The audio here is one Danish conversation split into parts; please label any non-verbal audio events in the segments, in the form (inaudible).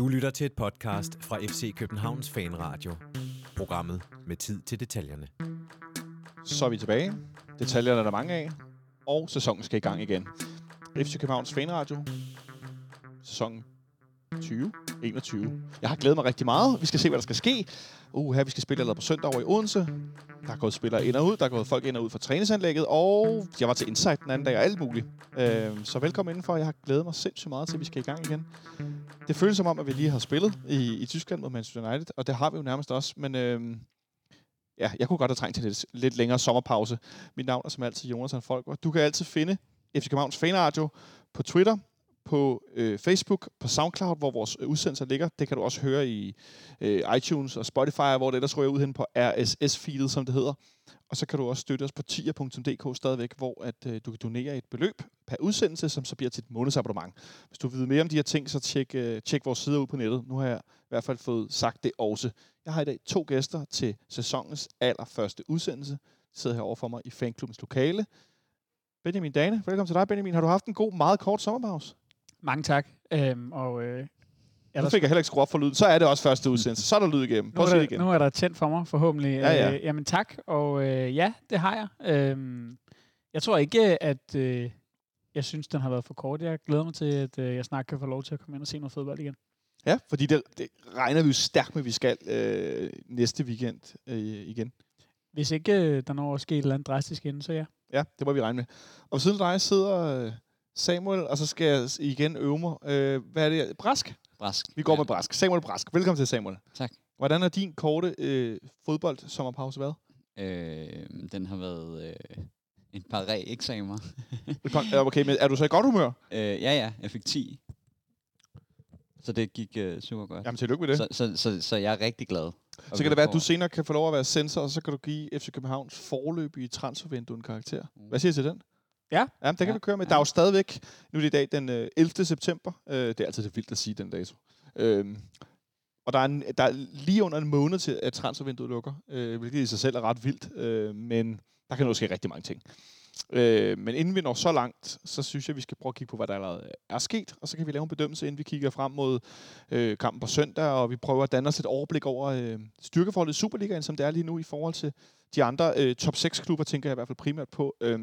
Du lytter til et podcast fra FC Københavns Fanradio. Programmet med tid til detaljerne. Så er vi tilbage. Detaljerne er der mange af. Og sæsonen skal i gang igen. FC Københavns Fanradio. Sæson 2021. Jeg har glædet mig rigtig meget. Vi skal se, hvad der skal ske. Uh, her vi skal spille allerede på søndag over i Odense. Der er gået spillere ind og ud. Der er gået folk ind og ud fra træningsanlægget. Og jeg var til Insight den anden dag og alt muligt. Uh, så velkommen indenfor. Jeg har glædet mig sindssygt meget til, at vi skal i gang igen. Det føles som om, at vi lige har spillet i, i Tyskland mod Manchester United. Og det har vi jo nærmest også. Men øh, ja, jeg kunne godt have trængt til lidt, lidt længere sommerpause. Mit navn er som altid Jonas Folk. og Du kan altid finde FC Københavns Fanradio på Twitter, på øh, Facebook, på SoundCloud, hvor vores øh, udsendelser ligger. Det kan du også høre i øh, iTunes og Spotify, hvor det ellers ryger ud hen på RSS-feedet, som det hedder. Og så kan du også støtte os på tier.dk stadigvæk, hvor at, øh, du kan donere et beløb per udsendelse, som så bliver til et månedsabonnement. Hvis du vil vide mere om de her ting, så tjek, øh, tjek vores sider ud på nettet. Nu har jeg i hvert fald fået sagt det også. Jeg har i dag to gæster til sæsonens allerførste udsendelse. De sidder herovre for mig i fanklubbens lokale. Benjamin Dane, velkommen til dig, Benjamin. Har du haft en god, meget kort sommerpause? Mange tak. Øhm, og, øh, nu fik jeg heller ikke skruet op for lyden. Så er det også første udsendelse. Så er der lyd igennem. Prøv at sige det igen. Nu er der tændt for mig, forhåbentlig. Ja, ja. Øh, jamen tak. Og øh, ja, det har jeg. Øhm, jeg tror ikke, at øh, jeg synes, den har været for kort. Jeg glæder mig til, at øh, jeg snart kan få lov til at komme ind og se noget fodbold igen. Ja, fordi det, det regner vi jo stærkt med, at vi skal øh, næste weekend øh, igen. Hvis ikke øh, der når at ske et eller andet drastisk inden, så ja. Ja, det må vi regne med. Og siden dig sidder øh, Samuel, og så skal jeg igen øve mig. Øh, hvad er det? Brask? Brask. Vi går ja. med Brask. Samuel Brask. Velkommen til, Samuel. Tak. Hvordan har din korte øh, fodbold-sommerpause været? Øh, den har været øh, en par re-eksamer. okay, men er du så i godt humør? øh, ja, ja. Jeg fik 10. Så det gik øh, super godt. Jamen, tillykke med det. Så, så, så, så jeg er rigtig glad. Så kan det være, at du senere kan få lov at være sensor, og så kan du give FC Københavns forløb i transfervindue en karakter. Hvad siger du til den? Ja. Ja, det kan ja. vi køre med. Der er jo stadigvæk, nu er det i dag den øh, 11. september. Øh, det er altid det vildt at sige den dato. Øh, og der er, en, der er lige under en måned til, at transfervinduet lukker, øh, hvilket i sig selv er ret vildt. Øh, men der kan nu ske rigtig mange ting. Øh, men inden vi når så langt, så synes jeg, vi skal prøve at kigge på, hvad der allerede er sket, og så kan vi lave en bedømmelse, inden vi kigger frem mod øh, kampen på søndag, og vi prøver at danne os et overblik over øh, styrkeforholdet i Superligaen, som det er lige nu i forhold til de andre øh, top 6-klubber, tænker jeg i hvert fald primært på. Øh,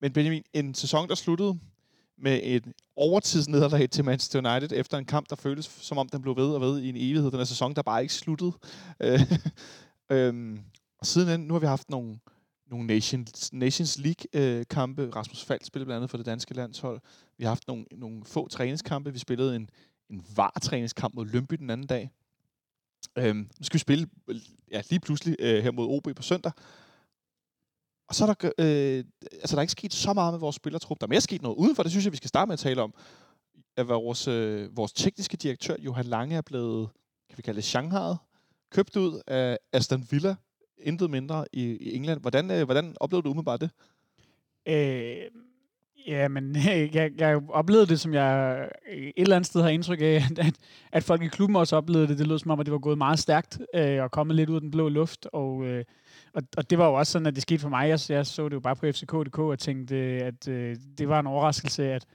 men Benjamin, en sæson, der sluttede med et overtidsnederlag til Manchester United efter en kamp, der føltes som om den blev ved og ved i en evighed. Den her sæson, der bare ikke sluttede. (laughs) Øh, øhm, og siden nu har vi haft nogle nogle Nations, Nations League-kampe. Øh, Rasmus Fald spillede blandt andet for det danske landshold. Vi har haft nogle, nogle få træningskampe. Vi spillede en, en var-træningskamp mod Lønby den anden dag. Øhm, nu skal vi spille ja, lige pludselig øh, her mod OB på søndag. Og så er der, øh, altså, der er ikke sket så meget med vores spillertrup. Der er mere sket noget udenfor, det synes jeg, vi skal starte med at tale om. At vores, øh, vores tekniske direktør, Johan Lange, er blevet, kan vi kalde det, Shanghai, købt ud af Aston Villa intet mindre i, i England. Hvordan, øh, hvordan oplevede du umiddelbart det? Øh, ja, men (laughs) jeg, jeg oplevede det, som jeg øh, et eller andet sted har indtryk af, (laughs) at, at folk i klubben også oplevede det. Det lød som om, at det var gået meget stærkt øh, og kommet lidt ud af den blå luft. Og, øh, og, og det var jo også sådan, at det skete for mig. Jeg, jeg så det jo bare på FCK.dk og tænkte, at øh, det var en overraskelse, at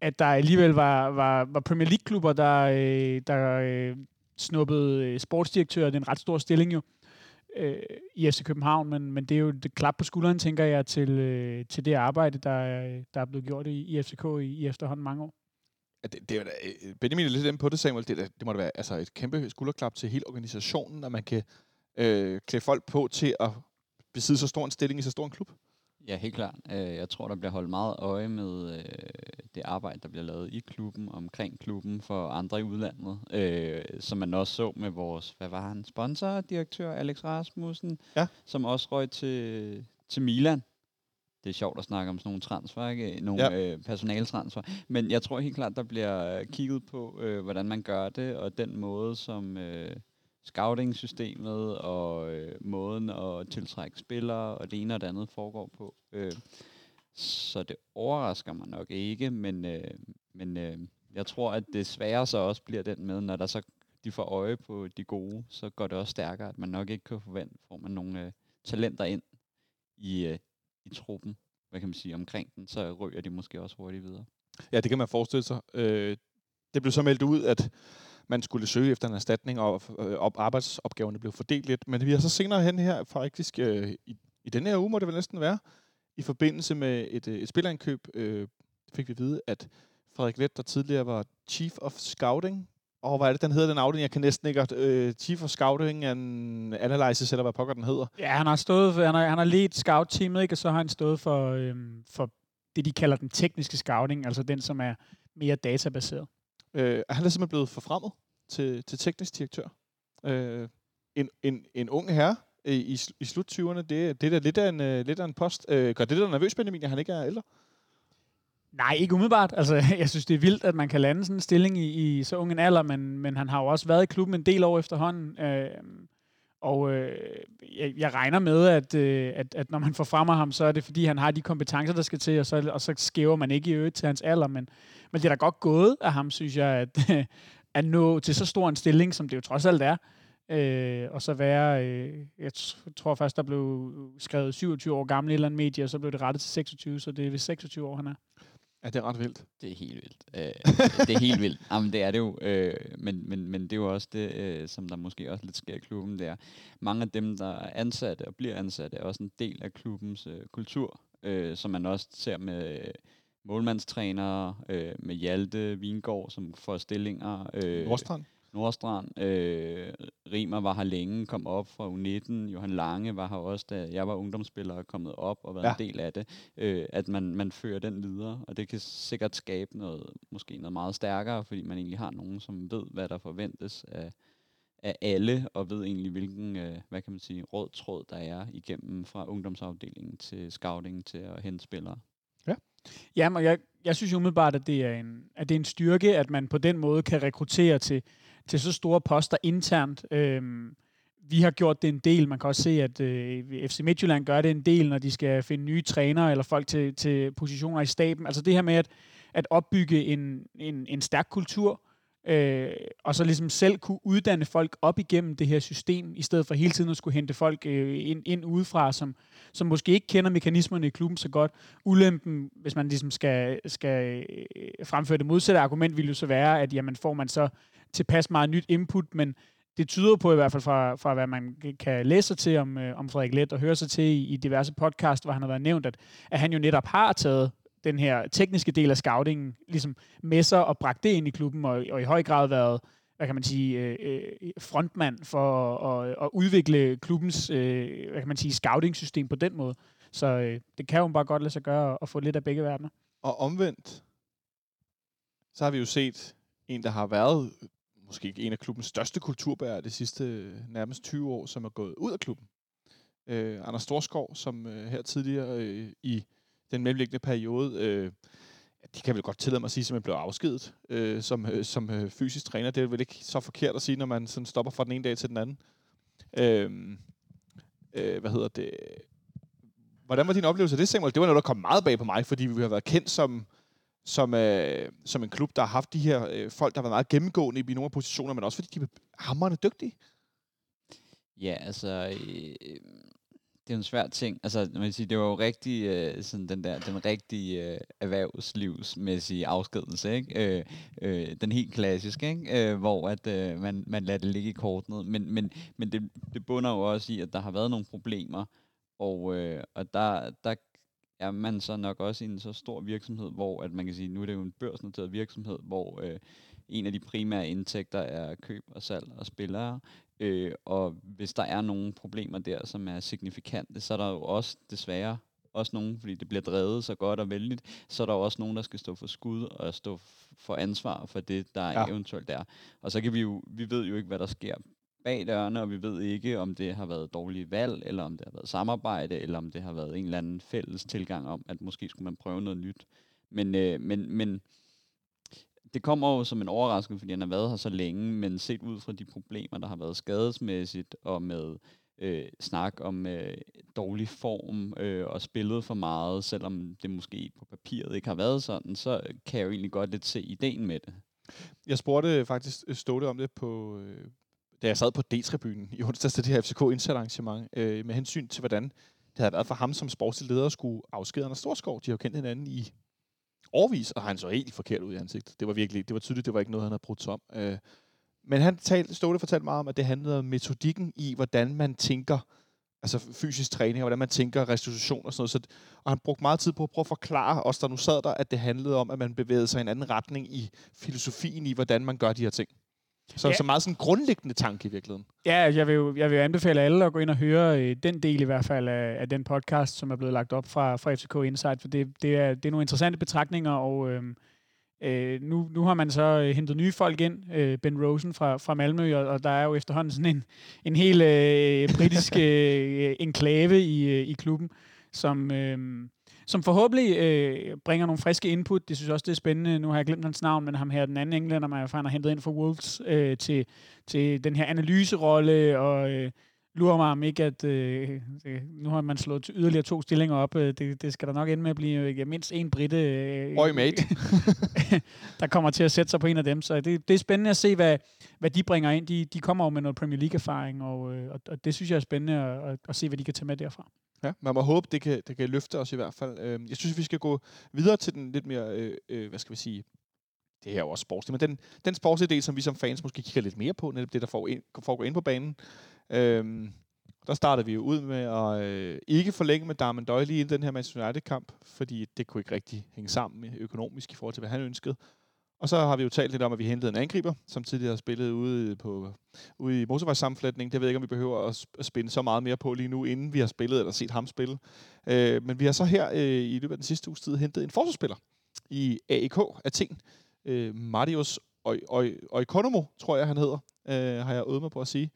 at der alligevel var, var, var Premier League-klubber, der, øh, der øh, snuppede øh, sportsdirektører. Det er en ret stor stilling jo øh, i FC København, men, men det er jo det klap på skulderen, tænker jeg, til, øh, til det arbejde, der, øh, der er blevet gjort i, i FCK i, i efterhånden mange år. Ja, det, det er, øh, Benjamin er lidt inde på det, Samuel. Det, det må da være altså et kæmpe skulderklap til hele organisationen, at man kan øh, klæde folk på til at besidde så stor en stilling i så stor en klub. Ja, helt klart. Øh, jeg tror, der bliver holdt meget øje med øh, det arbejde, der bliver lavet i klubben, omkring klubben for andre i udlandet. Øh, som man også så med vores, hvad var han, sponsordirektør Alex Rasmussen, ja. som også røg til, til Milan. Det er sjovt at snakke om sådan nogle transfer, ikke? Nogle ja. øh, personaltransfer. Men jeg tror helt klart, der bliver kigget på, øh, hvordan man gør det, og den måde, som... Øh, scouting-systemet og øh, måden at tiltrække spillere og det ene og det andet foregår på. Øh, så det overrasker mig nok ikke, men, øh, men øh, jeg tror, at det svære så også bliver den med, når der så de får øje på de gode, så går det også stærkere, at man nok ikke kan forvente, får man nogle øh, talenter ind i, øh, i truppen, hvad kan man sige, omkring den, så ryger de måske også hurtigt videre. Ja, det kan man forestille sig. Øh, det blev så meldt ud, at man skulle søge efter en erstatning, og øh, op, arbejdsopgaverne blev fordelt lidt. Men vi har så senere hen her, faktisk øh, i, i denne her uge, må det vel næsten være, i forbindelse med et, øh, et spillerindkøb, øh, fik vi at vide, at Frederik Let, der tidligere var Chief of Scouting, og hvad er det, den hedder, den afdeling? Jeg kan næsten ikke... Øh, Chief of Scouting and Analysis, eller hvad pokker den hedder. Ja, han har stået for, han har, han har ledt scout-teamet, ikke? og så har han stået for, øhm, for det, de kalder den tekniske scouting, altså den, som er mere databaseret. Øh, han er simpelthen blevet forfremmet til, til teknisk direktør. Øh, en, en, en ung herre i, i slut 20'erne, det, det er da lidt af en, øh, lidt af en post. Øh, gør det der nervøs, Benjamin, at han ikke er ældre? Nej, ikke umiddelbart. Altså, (laughs) jeg synes, det er vildt, at man kan lande sådan en stilling i, i så ung en alder, men, men han har jo også været i klubben en del år efterhånden. Øh, og øh, jeg, jeg regner med, at, øh, at, at når man får frem ham, så er det, fordi han har de kompetencer, der skal til, og så, og så skæver man ikke i øvrigt til hans alder. Men, men det er da godt gået af ham, synes jeg, at, (laughs) at nå til så stor en stilling, som det jo trods alt er. Øh, og så være, øh, jeg tror først, der blev skrevet 27 år gammel i et eller andet medie, og så blev det rettet til 26, så det er ved 26 år, han er. Ja, det er ret vildt. Det er helt vildt. Øh, det er helt vildt. Jamen, det er det jo. Øh, men, men, men det er jo også det, øh, som der måske også lidt sker i klubben. Det er, mange af dem, der er ansatte og bliver ansatte, er også en del af klubbens øh, kultur, øh, som man også ser med målmandstrænere, øh, med Hjalte Vingård, som får stillinger. Øh, Nordstrand. Nordstrand. Øh, Rimer var her længe, kom op fra U19. Johan Lange var her også, da jeg var ungdomsspiller og kommet op og været ja. en del af det. Øh, at man, man fører den videre, og det kan sikkert skabe noget, måske noget meget stærkere, fordi man egentlig har nogen, som ved, hvad der forventes af, af alle, og ved egentlig, hvilken, øh, hvad kan man sige, rød tråd der er igennem fra ungdomsafdelingen til scouting til at hente spillere. Ja. Jamen, jeg, jeg synes jo umiddelbart, at det, er en, at det er en styrke, at man på den måde kan rekruttere til, til så store poster internt. Øhm, vi har gjort det en del. Man kan også se, at øh, FC Midtjylland gør det en del, når de skal finde nye trænere eller folk til, til positioner i staben. Altså det her med at, at opbygge en, en, en stærk kultur, øh, og så ligesom selv kunne uddanne folk op igennem det her system, i stedet for hele tiden at skulle hente folk øh, ind, ind udefra, som, som måske ikke kender mekanismerne i klubben så godt. Ulempen, hvis man ligesom skal, skal øh, fremføre det modsatte argument, vil jo så være, at jamen, får man så tilpas meget nyt input, men det tyder på i hvert fald fra, fra hvad man kan læse sig til om, øh, om Frederik Let og høre sig til i, i diverse podcast, hvor han har været nævnt, at, at han jo netop har taget den her tekniske del af scoutingen ligesom med sig og bragt det ind i klubben, og, og i høj grad været hvad kan man sige, øh, øh frontmand for at, at udvikle klubbens øh, hvad kan man sige, scouting-system på den måde. Så øh, det kan jo bare godt lade sig gøre at få lidt af begge verdener. Og omvendt, så har vi jo set en, der har været måske ikke en af klubbens største kulturbærere de sidste øh, nærmest 20 år, som er gået ud af klubben. Øh, Anders Storskov, som øh, her tidligere øh, i den mellemliggende periode, øh, de kan vel godt tillade mig at sige, som jeg blev afskedet øh, som, øh, som øh, fysisk træner. Det er vel ikke så forkert at sige, når man sådan stopper fra den ene dag til den anden. Øh, øh, hvad hedder det? Hvordan var din oplevelse af det, Samuel? Det var noget, der kom meget bag på mig, fordi vi har været kendt som som, øh, som en klub, der har haft de her øh, folk, der har været meget gennemgående i nogle af positioner, men også fordi de er hammerende dygtige. Ja, altså, øh, det er en svær ting. Altså, man kan sige, det var jo rigtig, øh, sådan den der, den rigtige øh, erhvervslivsmæssige afskedelse, ikke? Øh, øh, den helt klassiske, ikke? Øh, hvor at, øh, man, man lader det ligge i kortene. Men, men, men det, det bunder jo også i, at der har været nogle problemer, og, øh, og der, der er man så nok også i en så stor virksomhed, hvor at man kan sige, nu er det jo en børsnoteret virksomhed, hvor øh, en af de primære indtægter er køb og salg og spillere. Øh, og hvis der er nogle problemer der, som er signifikante, så er der jo også desværre også nogen, fordi det bliver drevet så godt og vældigt, så er der også nogen, der skal stå for skud og stå for ansvar for det, der ja. eventuelt er. Og så kan vi jo, vi ved jo ikke, hvad der sker bag dørene, og vi ved ikke, om det har været dårlige valg, eller om det har været samarbejde, eller om det har været en eller anden fælles tilgang om, at måske skulle man prøve noget nyt. Men, øh, men, men det kommer jo som en overraskelse, fordi han har været her så længe, men set ud fra de problemer, der har været skadesmæssigt, og med øh, snak om øh, dårlig form øh, og spillet for meget, selvom det måske på papiret ikke har været sådan, så kan jeg jo egentlig godt lidt se ideen med det. Jeg spurgte faktisk øh, Ståle om det på, øh, da jeg sad på D-tribunen i onsdags til det her FCK indsat øh, med hensyn til, hvordan det havde været for ham som sportslig leder at skulle afskede Anders Storskov. De har jo kendt hinanden i årvis, og han så helt forkert ud i ansigtet. Det var virkelig, det var tydeligt, det var ikke noget, han havde brudt om. Øh, men han talte, Ståle fortalte meget om, at det handlede om metodikken i, hvordan man tænker, altså fysisk træning, og hvordan man tænker restitution og sådan noget. Så, og han brugte meget tid på at prøve at forklare os, der nu sad der, at det handlede om, at man bevægede sig i en anden retning i filosofien i, hvordan man gør de her ting. Så, ja. så meget sådan en grundlæggende tanke i virkeligheden. Ja, jeg vil, jo, jeg vil anbefale alle at gå ind og høre øh, den del i hvert fald af, af den podcast, som er blevet lagt op fra, fra FCK Insight, for det, det, er, det er nogle interessante betragtninger, og øh, øh, nu, nu har man så øh, hentet nye folk ind, øh, Ben Rosen fra, fra Malmø, og, og der er jo efterhånden sådan en, en hel øh, britisk (laughs) øh, enklave i, øh, i klubben, som... Øh, som forhåbentlig øh, bringer nogle friske input. Det synes jeg også, det er spændende. Nu har jeg glemt hans navn, men ham her, den anden englænder, man har hentet ind for Wolves øh, til, til den her analyserolle, og øh, lurer mig om ikke, at øh, nu har man slået yderligere to stillinger op. Øh, det, det skal der nok ende med at blive øh, mindst en britte, øh, Oi, mate. (laughs) der kommer til at sætte sig på en af dem. Så det, det er spændende at se, hvad, hvad de bringer ind. De, de kommer jo med noget Premier League-erfaring, og, øh, og, og det synes jeg er spændende at, at, at se, hvad de kan tage med derfra. Ja, man må håbe, det kan, det kan løfte os i hvert fald. Øhm, jeg synes, vi skal gå videre til den lidt mere, øh, øh, hvad skal vi sige, det her er jo også sportsligt, men den, den sportslige del, som vi som fans måske kigger lidt mere på, netop det, der foregår ind på banen. Øhm, der startede vi jo ud med at øh, ikke forlænge med Darman Doyle i den her Manchester United-kamp, fordi det kunne ikke rigtig hænge sammen med økonomisk i forhold til, hvad han ønskede. Og så har vi jo talt lidt om, at vi hentede en angriber, som tidligere har spillet ude, på, ude i motorvejssammenflætning. Det ved jeg ikke, om vi behøver at, at så meget mere på lige nu, inden vi har spillet eller set ham spille. Øh, men vi har så her øh, i løbet af den sidste uges tid hentet en forsvarsspiller i AEK Athen. Øh, Marius Oikonomo, tror jeg, han hedder, øh, har jeg øvet mig på at sige.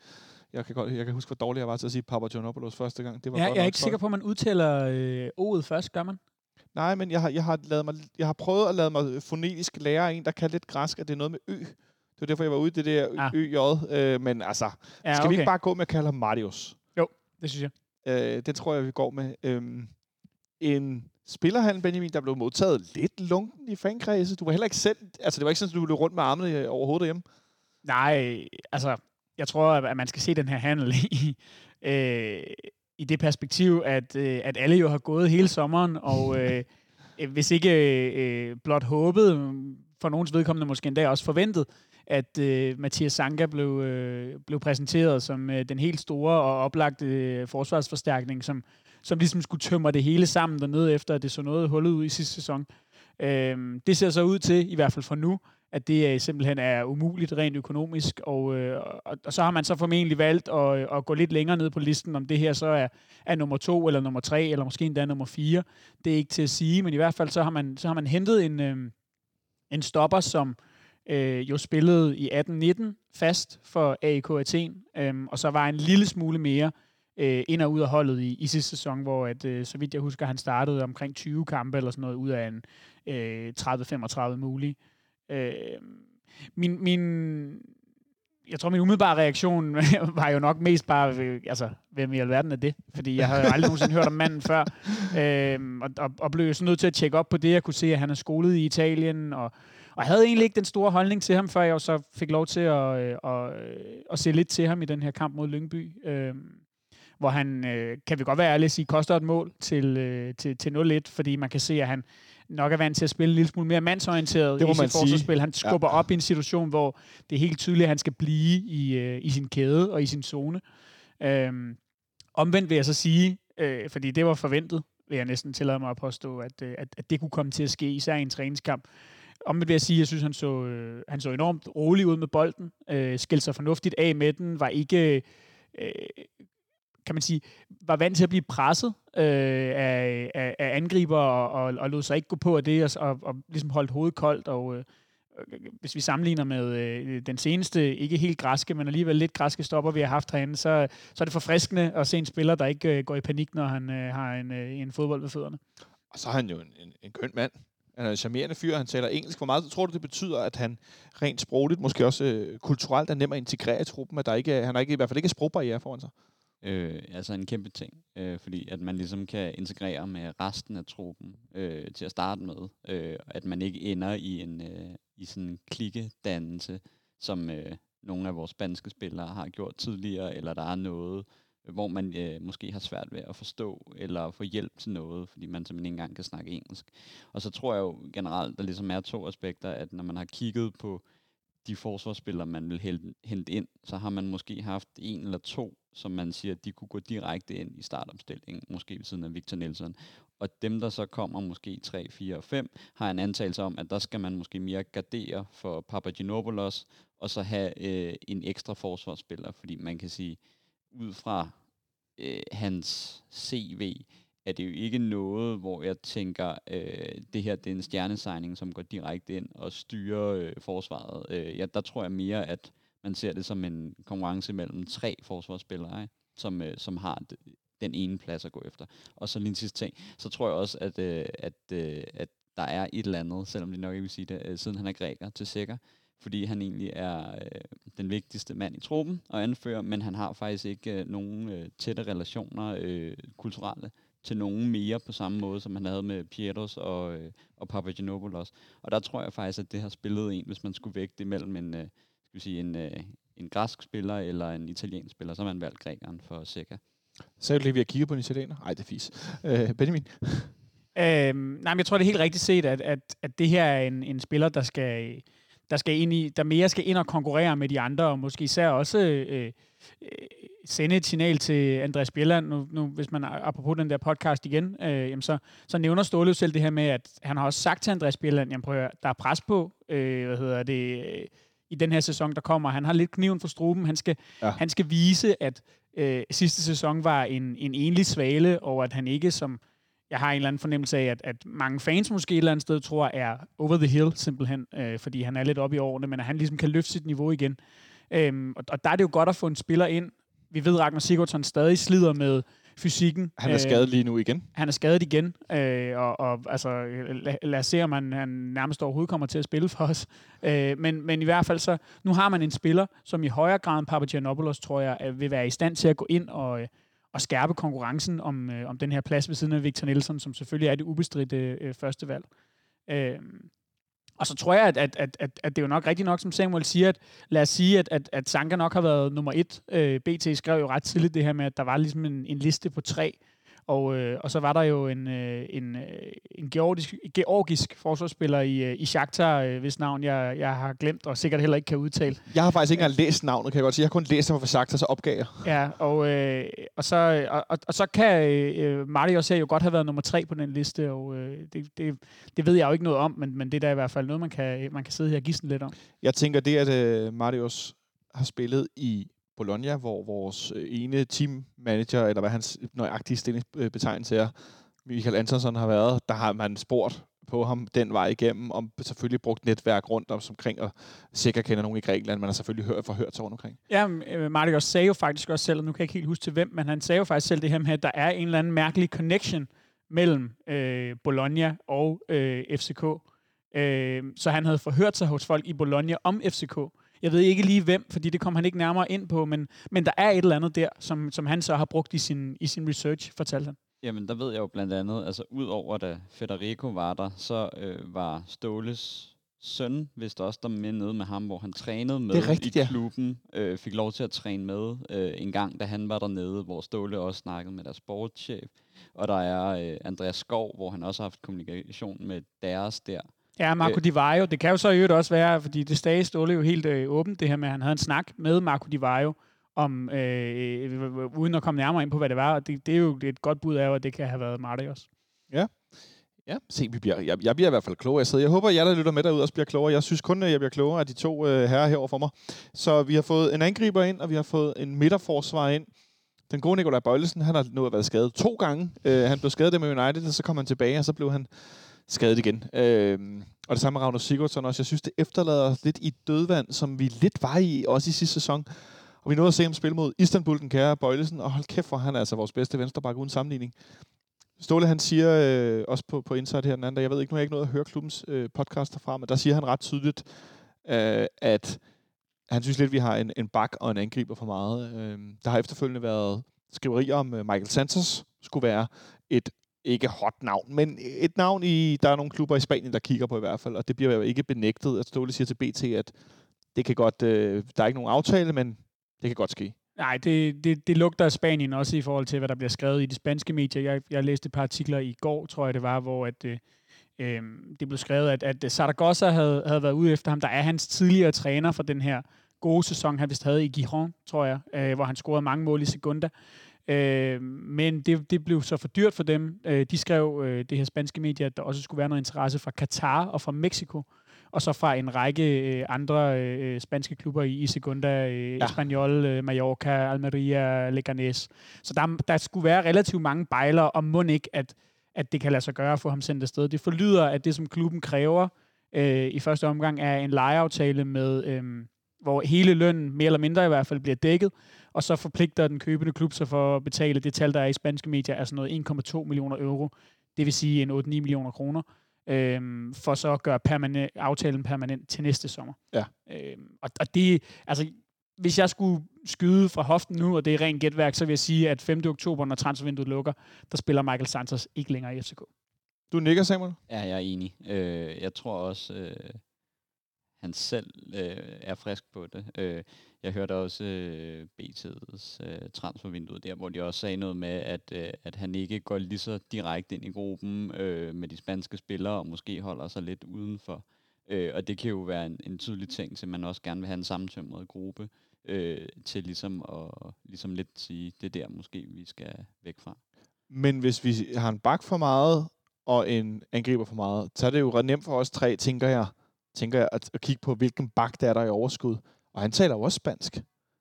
Jeg kan, godt, jeg kan huske, hvor dårlig jeg var til at sige Papa Giannopoulos første gang. Det var ja, jeg er ikke sikker på, at man udtaler øh, O'et først, gør man? Nej, men jeg har, jeg har, lavet mig, jeg har prøvet at lade mig fonetisk lære en, der kan lidt græsk, at det er noget med ø. Det var derfor, jeg var ude i det der ja. øj. Øh, men altså, ja, skal okay. vi ikke bare gå med at kalde ham Marius? Jo, det synes jeg. Øh, det tror jeg, vi går med. Øhm, en spillerhandel, Benjamin, der blev modtaget lidt lunken i fankredse. Du var heller ikke selv... Altså, det var ikke sådan, at du blev rundt med armene over hovedet hjemme. Nej, altså, jeg tror, at man skal se den her handel i, øh, i det perspektiv, at, øh, at alle jo har gået hele sommeren, og (laughs) øh, hvis ikke øh, blot håbet, for nogens vedkommende måske endda også forventet, at øh, Mathias Sanka blev, øh, blev præsenteret som øh, den helt store og oplagte øh, forsvarsforstærkning, som, som ligesom skulle tømre det hele sammen dernede, efter at det så noget hullet ud i sidste sæson. Øh, det ser så ud til, i hvert fald for nu, at det øh, simpelthen er umuligt rent økonomisk, og, øh, og, og så har man så formentlig valgt at, øh, at gå lidt længere ned på listen, om det her så er, er nummer to, eller nummer tre, eller måske endda nummer fire. Det er ikke til at sige, men i hvert fald så har man, så har man hentet en, øh, en stopper, som øh, jo spillede i 18-19 fast for AEK Athen, øh, og så var en lille smule mere øh, ind og ud af holdet i, i sidste sæson, hvor at, øh, så vidt jeg husker, han startede omkring 20 kampe eller sådan noget ud af en øh, 30-35 mulige. Øh, min, min, jeg tror, min umiddelbare reaktion (laughs) var jo nok mest bare, altså, hvem i alverden er det? Fordi jeg havde aldrig nogensinde hørt om manden før, øh, og, og, og blev sådan nødt til at tjekke op på det. Jeg kunne se, at han er skolet i Italien, og, og jeg havde egentlig ikke den store holdning til ham, før jeg så fik lov til at, øh, at, at, at se lidt til ham i den her kamp mod Lyngby. Øh, hvor han, øh, kan vi godt være ærlige sige, koster et mål til, øh, til, til 0-1, fordi man kan se, at han, nok er vant til at spille en lille smule mere mandsorienteret det i sit forsvarsspil. Han skubber ja. op i en situation, hvor det er helt tydeligt, at han skal blive i, øh, i sin kæde og i sin zone. Øhm, omvendt vil jeg så sige, øh, fordi det var forventet, vil jeg næsten tillade mig at påstå, at, øh, at, at det kunne komme til at ske, især i en træningskamp. Omvendt vil jeg sige, at jeg synes, han så, øh, han så enormt rolig ud med bolden, øh, skældte sig fornuftigt af med den, var ikke øh, kan man sige, var vant til at blive presset øh, af, af, af angriber og, og, og lod sig ikke gå på af det, og, og, og ligesom holdt hovedet koldt. Og øh, øh, hvis vi sammenligner med øh, den seneste, ikke helt græske, men alligevel lidt græske stopper, vi har haft herinde, så, så er det forfriskende at se en spiller, der ikke øh, går i panik, når han øh, har en, øh, en fodbold ved fødderne. Og så er han jo en, en, en køn mand. Han er en charmerende fyr, han taler engelsk. Hvor meget tror du, det betyder, at han rent sprogligt, måske også øh, kulturelt, er nem at integrere i truppen, at der ikke, han har ikke, i hvert fald ikke sprogbarriere foran sig? Øh, altså en kæmpe ting, øh, fordi at man ligesom kan integrere med resten af truppen øh, til at starte med, øh, at man ikke ender i en øh, i sådan en klikkedannelse, som øh, nogle af vores spanske spillere har gjort tidligere, eller der er noget hvor man øh, måske har svært ved at forstå eller få hjælp til noget, fordi man simpelthen ikke engang kan snakke engelsk. Og så tror jeg jo generelt, der ligesom er to aspekter, at når man har kigget på de forsvarsspillere, man vil hente ind, så har man måske haft en eller to, som man siger, de kunne gå direkte ind i startopstillingen, måske ved siden af Victor Nielsen. Og dem, der så kommer måske 3, 4 og 5, har en antagelse om, at der skal man måske mere gardere for Papagenopoulos, og så have øh, en ekstra forsvarsspiller, fordi man kan sige, ud fra øh, hans CV, er det jo ikke noget, hvor jeg tænker, øh, det her det er en stjernesigning, som går direkte ind og styrer øh, forsvaret. Øh, ja, der tror jeg mere, at man ser det som en konkurrence mellem tre forsvarsspillere, ikke? Som, øh, som har den ene plads at gå efter. Og så lige en sidste ting, så tror jeg også, at, øh, at, øh, at der er et eller andet, selvom de nok ikke vil sige det, øh, siden han er græker til sikker, fordi han egentlig er øh, den vigtigste mand i truppen og anfører, men han har faktisk ikke øh, nogen øh, tætte relationer øh, kulturelle til nogen mere på samme måde, som han havde med Pietros og, øh, og Papagenopoulos. Og der tror jeg faktisk, at det har spillet en, hvis man skulle vægte det mellem en, øh, skal vi sige, en, øh, en græsk spiller eller en italiensk spiller, så har man valgt grækeren for Seca. Sagde du lige, at vi har kigget på en italiener? Nej, det er fis. Øh, Benjamin? Øhm, nej, men jeg tror, det er helt rigtigt set, at, at, at det her er en, en spiller, der skal, der skal ind i, der mere skal ind og konkurrere med de andre, og måske især også øh, øh, sende et signal til Andreas Bjelland, nu, nu, hvis man apropos den der podcast igen, øh, jamen så, så nævner Ståle selv det her med, at han har også sagt til Andreas Bjelland, jamen prøv at, der er pres på, øh, hvad hedder det, øh, i den her sæson, der kommer. Han har lidt kniven for struben. Han skal, ja. han skal vise, at øh, sidste sæson var en, en enlig svale, og at han ikke som jeg har en eller anden fornemmelse af, at, at mange fans måske et eller andet sted tror, er over the hill simpelthen, øh, fordi han er lidt oppe i årene, men at han ligesom kan løfte sit niveau igen. Øhm, og, og der er det jo godt at få en spiller ind. Vi ved, at Ragnar Sigurdsson stadig slider med fysikken. Han er skadet lige nu igen. Han er skadet igen, øh, og, og altså, lad, lad os se, om han, han nærmest overhovedet kommer til at spille for os. Øh, men, men i hvert fald så, nu har man en spiller, som i højere grad end Papagiannopoulos, tror jeg, vil være i stand til at gå ind og, og skærpe konkurrencen om, øh, om den her plads ved siden af Victor Nielsen, som selvfølgelig er det ubestridte øh, førstevalg. Øh, og så tror jeg, at, at, at, at, at det er jo nok rigtigt nok, som Samuel siger, at lad os sige, at, at, at Sanka nok har været nummer et. Øh, BT skrev jo ret tidligt det her med, at der var ligesom en, en liste på tre, og, øh, og så var der jo en, øh, en, øh, en georgisk, georgisk forsvarsspiller i, øh, i Shakhtar, øh, hvis navn jeg, jeg har glemt, og sikkert heller ikke kan udtale. Jeg har faktisk ikke engang læst navnet, kan jeg godt sige. Jeg har kun læst det fra Shakhtar, så opgav jeg. Ja, og, øh, og, så, og, og, og så kan øh, Marius jo godt have været nummer tre på den liste, og øh, det, det, det ved jeg jo ikke noget om, men, men det er da i hvert fald noget, man kan, man kan sidde her og gisne lidt om. Jeg tænker, det at øh, Marius har spillet i Bologna, hvor vores øh, ene teammanager, eller hvad hans nøjagtige stillingsbetegnelse er, Michael Antonsen har været, der har man spurgt på ham den vej igennem, og selvfølgelig brugt netværk rundt om, omkring, og sikkert kender nogen i Grækenland, man har selvfølgelig hørt, forhørt sig rundt omkring. Ja, øh, Martin også sagde jo faktisk også selv, og nu kan jeg ikke helt huske til hvem, men han sagde jo faktisk selv det her med, at der er en eller anden mærkelig connection mellem øh, Bologna og øh, FCK. Øh, så han havde forhørt sig hos folk i Bologna om FCK. Jeg ved ikke lige hvem, fordi det kom han ikke nærmere ind på, men, men der er et eller andet der, som, som han så har brugt i sin, i sin research, fortalte han. Jamen, der ved jeg jo blandt andet, altså ud over da Federico var der, så øh, var Ståles søn, hvis der også der med nede med ham, hvor han trænede med rigtigt, i klubben, ja. øh, fik lov til at træne med øh, en gang, da han var dernede, hvor Ståle også snakkede med deres sportschef. Og der er øh, Andreas Skov, hvor han også har haft kommunikation med deres der. Ja, Marco Di Vaio. Det kan jo så i øvrigt også være, fordi det stadig Ståle jo helt øh, åbent, det her med, at han havde en snak med Marco Di Vaio, om, øh, uden at komme nærmere ind på, hvad det var. Og det, det er jo et godt bud af, at det kan have været Marty også. Ja. Ja, se, vi bliver, jeg, jeg bliver i hvert fald klogere. Jeg, jeg håber, at jer, der lytter med derude, også bliver klogere. Jeg synes kun, at jeg bliver klogere af de to øh, herrer herover for mig. Så vi har fået en angriber ind, og vi har fået en midterforsvar ind. Den gode Nikolaj Bøjlesen, han har nu været skadet to gange. Øh, han blev skadet med United, og så kom han tilbage, og så blev han skadet igen. Øh, og det samme med Ragnar Sigurdsson også. Jeg synes, det efterlader os lidt i dødvand, som vi lidt var i, også i sidste sæson. Og vi nåede at se ham spille mod Istanbul, den kære Bøjlesen, og hold kæft for, han er altså vores bedste venstreback uden sammenligning. Ståle, han siger øh, også på, på Insight her den anden dag, jeg ved ikke, nu har jeg ikke noget at høre klubbens øh, podcast derfra, men der siger han ret tydeligt, øh, at han synes lidt, at vi har en, en bak og en angriber for meget. Øh, der har efterfølgende været skriverier om, øh, Michael Santos skulle være et ikke hot navn, men et navn i, der er nogle klubber i Spanien, der kigger på i hvert fald, og det bliver jo ikke benægtet, Altså Ståle siger til BT, at det kan godt, øh, der er ikke nogen aftale, men det kan godt ske. Nej, det, det, det lugter af Spanien også i forhold til, hvad der bliver skrevet i de spanske medier. Jeg, jeg læste et par artikler i går, tror jeg det var, hvor at, øh, øhm, det blev skrevet, at, at Zaragoza havde, havde været ude efter ham. Der er hans tidligere træner for den her gode sæson, han vist havde i Gijon, tror jeg, øh, hvor han scorede mange mål i sekunder. Øh, men det, det blev så for dyrt for dem. Øh, de skrev, øh, det her spanske medier, at der også skulle være noget interesse fra Katar og fra Mexico, og så fra en række øh, andre øh, spanske klubber i, i Segunda, øh, ja. Espanyol, øh, Mallorca, Almeria, Leganés. Så der, der skulle være relativt mange bejler, og må ikke, at, at det kan lade sig gøre at få ham sendt afsted. Det forlyder, at det, som klubben kræver øh, i første omgang, er en lejeaftale med... Øh, hvor hele lønnen, mere eller mindre i hvert fald, bliver dækket, og så forpligter den købende klub sig for at betale det tal, der er i spanske medier, altså noget 1,2 millioner euro, det vil sige en 8-9 millioner kroner, øhm, for så at gøre permanent, aftalen permanent til næste sommer. Ja. Øhm, og, og det, altså, hvis jeg skulle skyde fra hoften nu, og det er rent gætværk, så vil jeg sige, at 5. oktober, når transfervinduet lukker, der spiller Michael Santos ikke længere i FCK. Du nikker, Samuel? Ja, jeg er enig. Øh, jeg tror også, øh, han selv øh, er frisk på det. Øh, jeg hørte også øh, BT's øh, transfervindue der, hvor de også sagde noget med, at, øh, at han ikke går lige så direkte ind i gruppen øh, med de spanske spillere, og måske holder sig lidt udenfor. Øh, og det kan jo være en, en tydelig ting til, at man også gerne vil have en sammentømret gruppe, øh, til ligesom at ligesom lidt sige, det er der måske, vi skal væk fra. Men hvis vi har en bak for meget, og en angriber for meget, så er det jo ret nemt for os tre, tænker jeg, tænker jeg, at, at kigge på, hvilken bak der er der i overskud. Og han taler jo også spansk.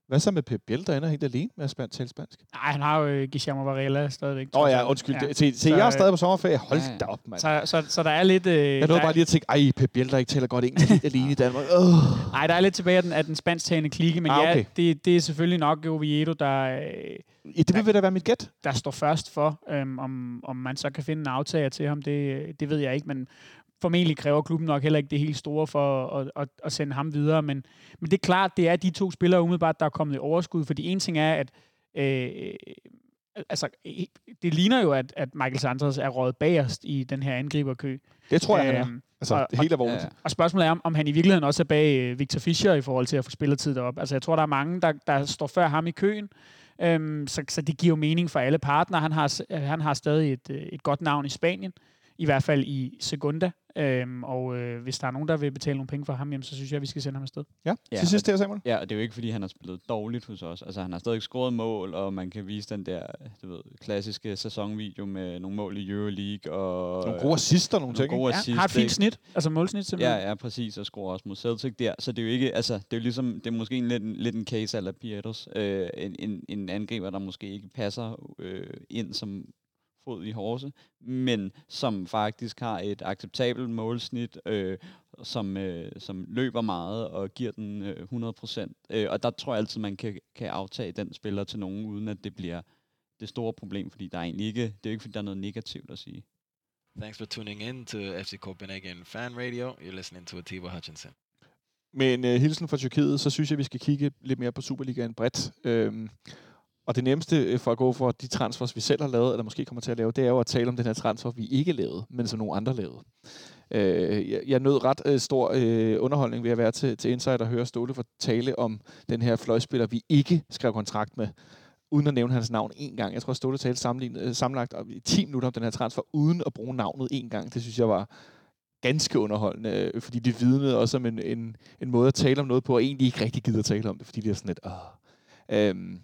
Hvad så med Pep Biel, der ender helt alene med at tale spansk? Nej, han har jo uh, Guillermo Varela stadigvæk. Åh oh, ja, undskyld. Ja. Se, se jeg er stadig på sommerferie. Hold ja, da op, mand. Så, så, så der er lidt... Uh, jeg nåede bare lige at tænke, ej, Pep Biel, der ikke taler godt engelsk (laughs) helt alene i Danmark. Nej, der er lidt tilbage af den, af den spansktalende klike, men ah, okay. ja, det, det er selvfølgelig nok Oviedo, der... Uh, ja, det vil da være mit gæt. Der står først for, um, om, om man så kan finde en aftager til ham, det, det ved jeg ikke, men formentlig kræver klubben nok heller ikke det helt store for at, at, at sende ham videre. Men, men det er klart, det er de to spillere umiddelbart, der er kommet i overskud. Fordi en ting er, at øh, altså, det ligner jo, at, at Michael Santos er rådet bagerst i den her angriberkø. Det tror jeg, øh, han er. Øhm, altså, og, det er helt alvorligt. Og, og spørgsmålet er, om, om han i virkeligheden også er bag øh, Victor Fischer i forhold til at få spilletid derop. Altså, jeg tror, der er mange, der, der står før ham i køen. Øhm, så, så det giver jo mening for alle partnere. Han har, han har stadig et, øh, et godt navn i Spanien, i hvert fald i Segunda. Øhm, og øh, hvis der er nogen, der vil betale nogle penge for ham, jamen, så synes jeg, at vi skal sende ham afsted. Ja, ja til sidst her, Samuel. Ja, og det er jo ikke, fordi han har spillet dårligt hos os. Altså, han har stadig scoret mål, og man kan vise den der du ved, klassiske sæsonvideo med nogle mål i Euroleague. Og nogle gode assister, nogle, nogle ting. Gode ja, har et fint snit, altså målsnit simpelthen. Ja, ja, præcis, og scorer også mod Celtic der. Så det er jo ikke, altså, det er jo ligesom, det er måske en, lidt, lidt en case af Pietros. Øh, en, en, en angriber, der måske ikke passer øh, ind som fod i horse, men som faktisk har et acceptabelt målsnit, øh, som, øh, som løber meget og giver den øh, 100%. Øh, og der tror jeg altid, man kan, kan aftage den spiller til nogen, uden at det bliver det store problem, fordi der er egentlig ikke, det er ikke, fordi der er noget negativt at sige. Thanks for tuning in to FC Copenhagen Fan Radio. You're listening to Atiba Hutchinson. Med en uh, hilsen fra Tyrkiet, så synes jeg, vi skal kigge lidt mere på Superligaen bredt. Øhm, og det nemmeste øh, for at gå for de transfers, vi selv har lavet, eller måske kommer til at lave, det er jo at tale om den her transfer, vi ikke lavede, men som nogle andre lavede. Øh, jeg, jeg nød ret øh, stor øh, underholdning ved at være til, til Insight og høre Ståle tale om den her fløjspiller, vi ikke skrev kontrakt med, uden at nævne hans navn én gang. Jeg tror, Ståle talte øh, sammenlagt i 10 minutter om den her transfer, uden at bruge navnet én gang. Det synes jeg var ganske underholdende, øh, fordi det vidnede også om en, en, en måde at tale om noget på, og egentlig ikke rigtig gider at tale om det, fordi det er sådan lidt... Åh. Øhm,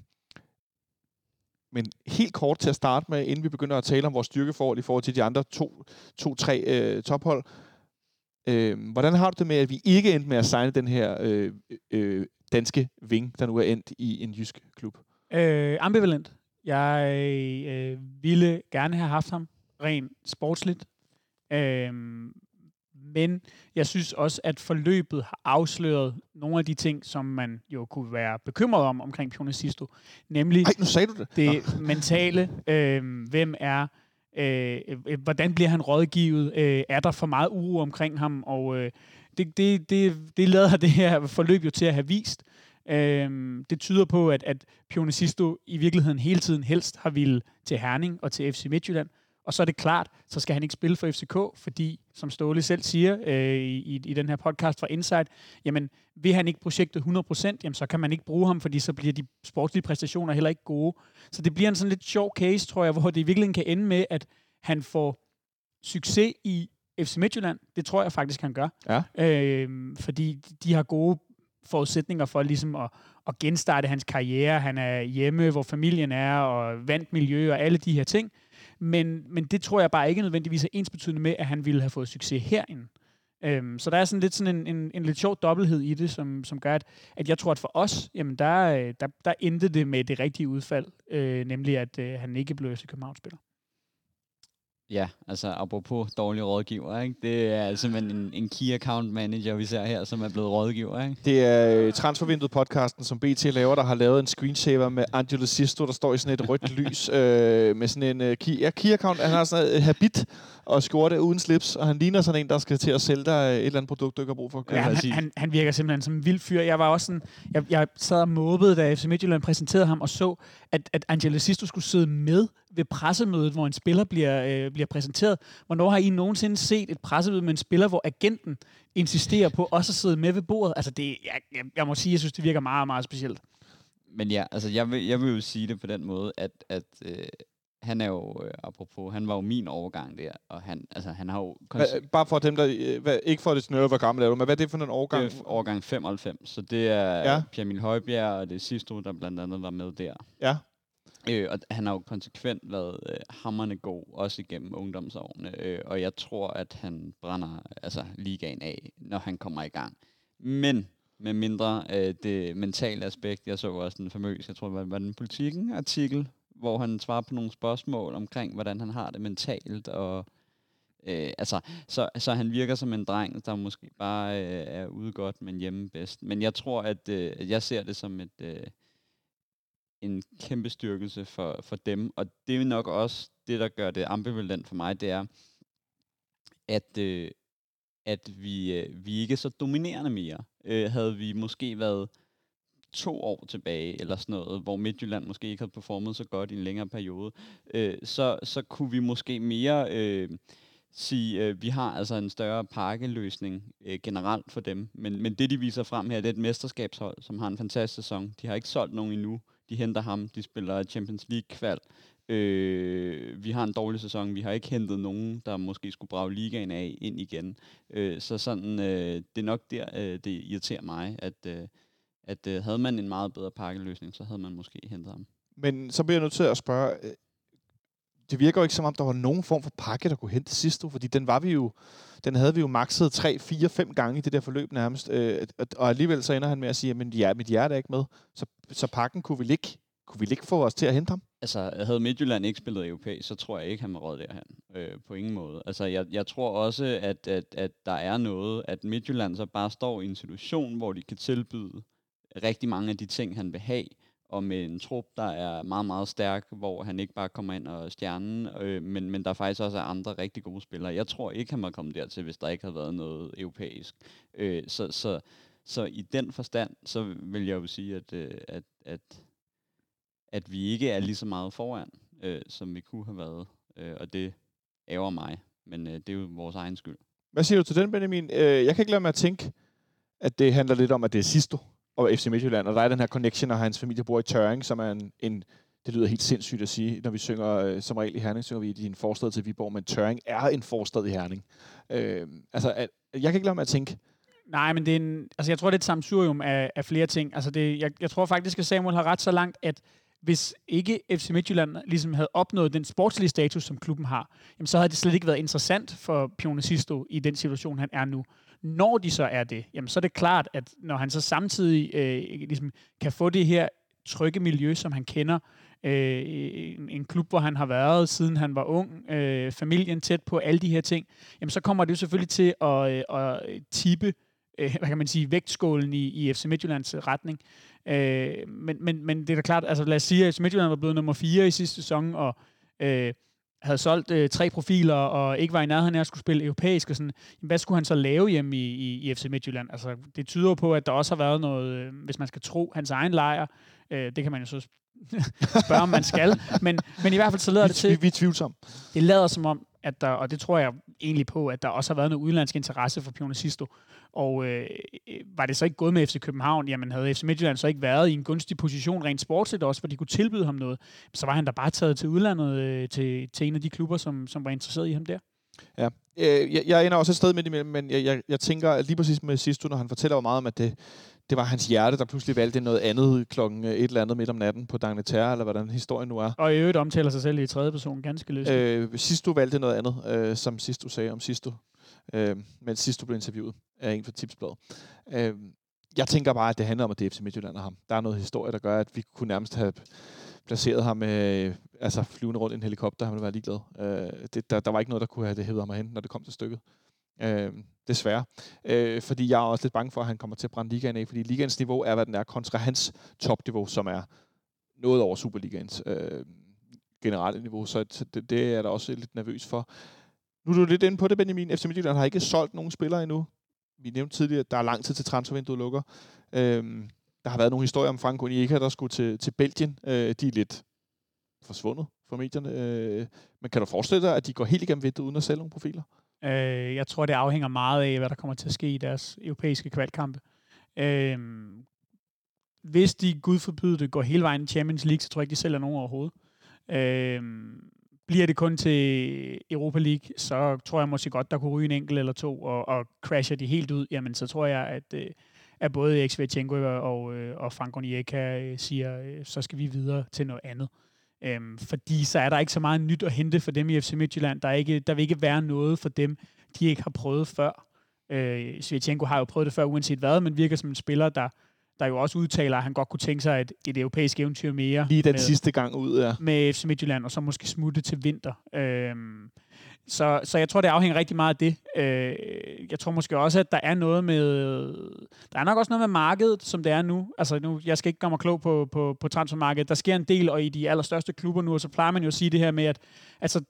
men helt kort til at starte med, inden vi begynder at tale om vores styrkeforhold i forhold til de andre to, to tre øh, tophold. Øh, hvordan har du det med, at vi ikke endte med at signe den her øh, øh, danske ving, der nu er endt i en jysk klub? Øh, ambivalent. Jeg øh, ville gerne have haft ham rent sportsligt. Øh, men jeg synes også, at forløbet har afsløret nogle af de ting, som man jo kunne være bekymret om omkring Pionicisto. Nemlig Ej, nu sagde du det. det mentale. Øh, hvem er... Øh, øh, hvordan bliver han rådgivet? Øh, er der for meget uro omkring ham? Og øh, det, det, det, det lader det her forløb jo til at have vist. Øh, det tyder på, at, at Pionicisto i virkeligheden hele tiden helst har ville til Herning og til FC Midtjylland Og så er det klart, så skal han ikke spille for FCK, fordi, som Ståle selv siger øh, i, i den her podcast fra Insight, jamen, vil han ikke projektet 100%, jamen, så kan man ikke bruge ham, fordi så bliver de sportslige præstationer heller ikke gode. Så det bliver en sådan lidt sjov case, tror jeg, hvor det i virkeligheden kan ende med, at han får succes i FC Midtjylland. Det tror jeg faktisk, han gør. Ja. Øh, fordi de har gode forudsætninger for ligesom at, at genstarte hans karriere. Han er hjemme, hvor familien er, og vandt miljø og alle de her ting. Men, men det tror jeg bare ikke nødvendigvis er ensbetydende med, at han ville have fået succes herinde. Øhm, så der er sådan lidt sådan en, en, en lidt sjov dobbelthed i det, som, som gør, at, at jeg tror, at for os, jamen der, øh, der, der endte det med det rigtige udfald, øh, nemlig at øh, han ikke blev FC København-spiller. Ja, altså apropos dårlige rådgiver, ikke? det er simpelthen en, en key account manager, vi ser her, som er blevet rådgiver. Ikke? Det er øh, Transfervinduet-podcasten, som BT laver, der har lavet en screensaver med Angelo Sisto, der står i sådan et rødt (laughs) lys øh, med sådan en uh, key, ja, key account. Han har sådan et habit og skjorte uden slips, og han ligner sådan en, der skal til at sælge dig et eller andet produkt, du ikke har brug for. Ja, han, han, han virker simpelthen som en vild fyr. Jeg var også sådan, jeg, jeg sad og måbede, da FC Midtjylland præsenterede ham, og så, at, at Angelo Sisto skulle sidde med ved pressemødet, hvor en spiller bliver, øh, bliver præsenteret. Hvornår har I nogensinde set et pressemøde med en spiller, hvor agenten insisterer på også at sidde med ved bordet? Altså, det, jeg, jeg, jeg må sige, jeg synes, det virker meget, meget specielt. Men ja, altså jeg vil, jeg vil jo sige det på den måde, at, at øh, han er jo, øh, apropos, han var jo min overgang der, og han, altså, han har jo... Hva, bare for dem, der... Øh, hva, ikke for det snøre, hvor gammel er du, men hvad er det for en årgang? Det er årgang 95, så det er ja. Pierre Emil Højbjerg, og det er Sisto, der blandt andet var med der. Ja. Øh, og han har jo konsekvent været øh, hammerne god, også igennem ungdomsårene. Øh, og jeg tror, at han brænder altså, ligaen af, når han kommer i gang. Men med mindre øh, det mentale aspekt, jeg så også den famøse, jeg tror, det var, var den politikken artikel, hvor han svarer på nogle spørgsmål omkring, hvordan han har det mentalt, og Øh, altså, så, så han virker som en dreng, der måske bare øh, er ude godt, men hjemme bedst. Men jeg tror, at øh, jeg ser det som et, øh, en kæmpe styrkelse for, for dem. Og det er nok også det, der gør det ambivalent for mig, det er, at, øh, at vi, øh, vi ikke er så dominerende mere. Øh, havde vi måske været to år tilbage, eller sådan noget, hvor Midtjylland måske ikke havde performet så godt i en længere periode, øh, så, så kunne vi måske mere øh, sige, øh, vi har altså en større pakkeløsning øh, generelt for dem. Men, men det, de viser frem her, det er et mesterskabshold, som har en fantastisk sæson. De har ikke solgt nogen endnu. De henter ham. De spiller Champions League-kval. Øh, vi har en dårlig sæson. Vi har ikke hentet nogen, der måske skulle brage ligaen af ind igen. Øh, så sådan, øh, det er nok der, øh, det irriterer mig, at, øh, at øh, havde man en meget bedre pakkeløsning, så havde man måske hentet ham. Men så bliver jeg nødt til at spørge, øh, det virker jo ikke som om, der var nogen form for pakke, der kunne hente sidst, fordi den var vi jo, den havde vi jo makset 3, 4, 5 gange i det der forløb nærmest, øh, og alligevel så ender han med at sige, at ja, mit hjerte er ikke med, så, så pakken kunne vi ikke kunne vi ikke få os til at hente ham? Altså, havde Midtjylland ikke spillet europæisk, så tror jeg ikke, han var råd derhen. Øh, på ingen måde. Altså, jeg, jeg tror også, at, at, at der er noget, at Midtjylland så bare står i en situation, hvor de kan tilbyde rigtig mange af de ting, han vil have, og med en trup, der er meget, meget stærk, hvor han ikke bare kommer ind og stjernen, øh, men, men der faktisk også er andre rigtig gode spillere. Jeg tror ikke, han var kommet dertil, hvis der ikke havde været noget europæisk. Øh, så, så, så i den forstand, så vil jeg jo sige, at, øh, at, at, at vi ikke er lige så meget foran, øh, som vi kunne have været. Øh, og det ærger mig, men øh, det er jo vores egen skyld. Hvad siger du til den, Benjamin? Øh, jeg kan ikke lade mig at tænke, at det handler lidt om, at det er Sisto og FC Midtjylland, og der er den her connection, og hans familie bor i Tøring, som er en, en det lyder helt sindssygt at sige, når vi synger, øh, som regel i Herning, synger vi i en forstad til Viborg, men Tøring er en forstad i Herning. Øh, altså, at, jeg kan ikke lade mig at tænke, Nej, men det er en, altså jeg tror, det er et samsurium af, af flere ting. Altså det, jeg, jeg tror faktisk, at Samuel har ret så langt, at hvis ikke FC Midtjylland ligesom havde opnået den sportslige status, som klubben har, jamen så havde det slet ikke været interessant for Pionicisto i den situation, han er nu. Når de så er det, jamen så er det klart, at når han så samtidig øh, ligesom kan få det her trygge miljø, som han kender, øh, en, en klub, hvor han har været, siden han var ung, øh, familien tæt på, alle de her ting, jamen så kommer det jo selvfølgelig til at, øh, at tippe øh, hvad kan man sige, vægtskålen i, i FC Midtjyllands retning. Øh, men, men, men det er da klart, altså lad os sige, at FC Midtjylland var blevet nummer 4 i sidste sæson, og øh, havde solgt øh, tre profiler og ikke var i nærheden af at skulle spille europæisk, og sådan, jamen, hvad skulle han så lave hjemme i, i, i FC Midtjylland? Altså, det tyder på, at der også har været noget, øh, hvis man skal tro hans egen lejr, øh, det kan man jo så (laughs) spørge, om man skal, men, men i hvert fald så lader det til... Vi, vi er tvivlsomme. Det lader som om, at der, og det tror jeg egentlig på, at der også har været noget udenlandsk interesse for Pionicisto. Og øh, var det så ikke gået med FC København, jamen havde FC Midtjylland så ikke været i en gunstig position rent sportsligt også, hvor de kunne tilbyde ham noget, så var han da bare taget til udlandet øh, til, til en af de klubber, som, som var interesseret i ham der. Ja, øh, jeg, jeg ender også et sted midt imellem, men jeg, jeg, jeg tænker at lige præcis med sidste når han fortæller meget om, at det, det var hans hjerte, der pludselig valgte noget andet klokken et eller andet midt om natten på Dagneterre, eller hvordan historien nu er. Og i øvrigt omtaler sig selv i tredje person ganske løst. Øh, sidst du valgte noget andet, øh, som sidst du sagde om sidst du, øh, men sidst du blev interviewet af en fra Tipsbladet. Øh, jeg tænker bare, at det handler om, at det er FC Midtjylland og ham. Der er noget historie, der gør, at vi kunne nærmest have placeret ham øh, altså flyvende rundt i en helikopter, han ville være ligeglad. Øh, det, der, der var ikke noget, der kunne have det hævet ham hen, når det kom til stykket. Øh, desværre. Øh, fordi jeg er også lidt bange for, at han kommer til at brænde ligaen af, fordi ligaens niveau er, hvad den er, kontra hans topniveau, som er noget over Superligaens øh, generelle niveau. Så det, det er der også lidt nervøs for. Nu er du lidt inde på det, Benjamin. FC Midtjylland har ikke solgt nogen spillere endnu. Vi nævnte tidligere, at der er lang tid til transfervinduet lukker. Øhm, der har været nogle historier om Franco Onyeka, der skulle til, til Belgien. Øh, de er lidt forsvundet fra medierne. Øh, men kan du forestille dig, at de går helt igennem vinduet uden at sælge nogle profiler? Øh, jeg tror, det afhænger meget af, hvad der kommer til at ske i deres europæiske kvalkampe. Øh, hvis de, gud forbyde det, går hele vejen i Champions League, så tror jeg ikke, de sælger nogen overhovedet. Øh, bliver det kun til Europa League, så tror jeg måske godt, der kunne ryge en enkelt eller to, og, og crasher de helt ud, jamen så tror jeg, at, øh, at både Eksvetjenko og, øh, og Frank Onyeka øh, siger, så skal vi videre til noget andet. Øhm, fordi så er der ikke så meget nyt at hente for dem i FC Midtjylland. Der, er ikke, der vil ikke være noget for dem, de ikke har prøvet før. Øh, Svetchenko har jo prøvet det før, uanset hvad, men virker som en spiller, der, der jo også udtaler, at han godt kunne tænke sig et, et europæisk eventyr mere. Lige den med, sidste gang ud, ja. Med FC Midtjylland, og så måske smutte til vinter. Øhm, så, så jeg tror, det afhænger rigtig meget af det. Øh, jeg tror måske også, at der er noget med... Der er nok også noget med markedet, som det er nu. Altså nu, jeg skal ikke gøre mig klog på, på, på transfermarkedet. Der sker en del, og i de allerstørste klubber nu, og så plejer man jo at sige det her med, at altså,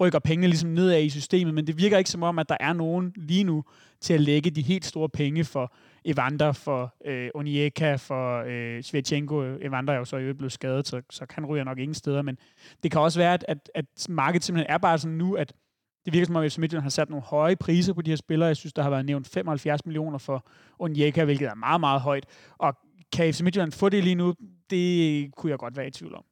rykker pengene ligesom nedad i systemet, men det virker ikke som om, at der er nogen lige nu til at lægge de helt store penge for Evander, for øh, Onieka, for øh, Svetchenko. Evander er jo så i blevet skadet, så, så kan ryger nok ingen steder, men det kan også være, at, at, at markedet simpelthen er bare sådan nu, at det virker som om, at FC Midtjylland har sat nogle høje priser på de her spillere. Jeg synes, der har været nævnt 75 millioner for Onyeka, hvilket er meget, meget højt. Og kan FC Midtjylland få det lige nu? Det kunne jeg godt være i tvivl om.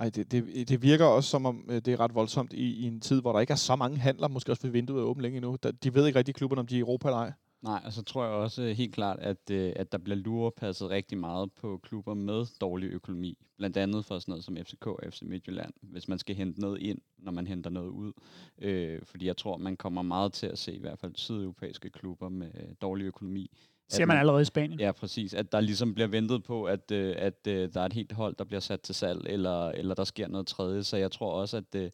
Ej, det, det, det virker også som om, øh, det er ret voldsomt i, i en tid, hvor der ikke er så mange handler, måske også ved vinduet er åbent længe endnu. De ved ikke rigtig klubberne, om de er i Europa eller ej. Nej, og så tror jeg også øh, helt klart, at, øh, at der bliver lurepasset rigtig meget på klubber med dårlig økonomi. Blandt andet for sådan noget som FCK og FC Midtjylland, hvis man skal hente noget ind, når man henter noget ud. Øh, fordi jeg tror, man kommer meget til at se i hvert fald sydeuropæiske klubber med dårlig økonomi. Ser man, allerede i Spanien? Ja, præcis. At der ligesom bliver ventet på, at, øh, at øh, der er et helt hold, der bliver sat til salg, eller, eller der sker noget tredje. Så jeg tror også, at øh,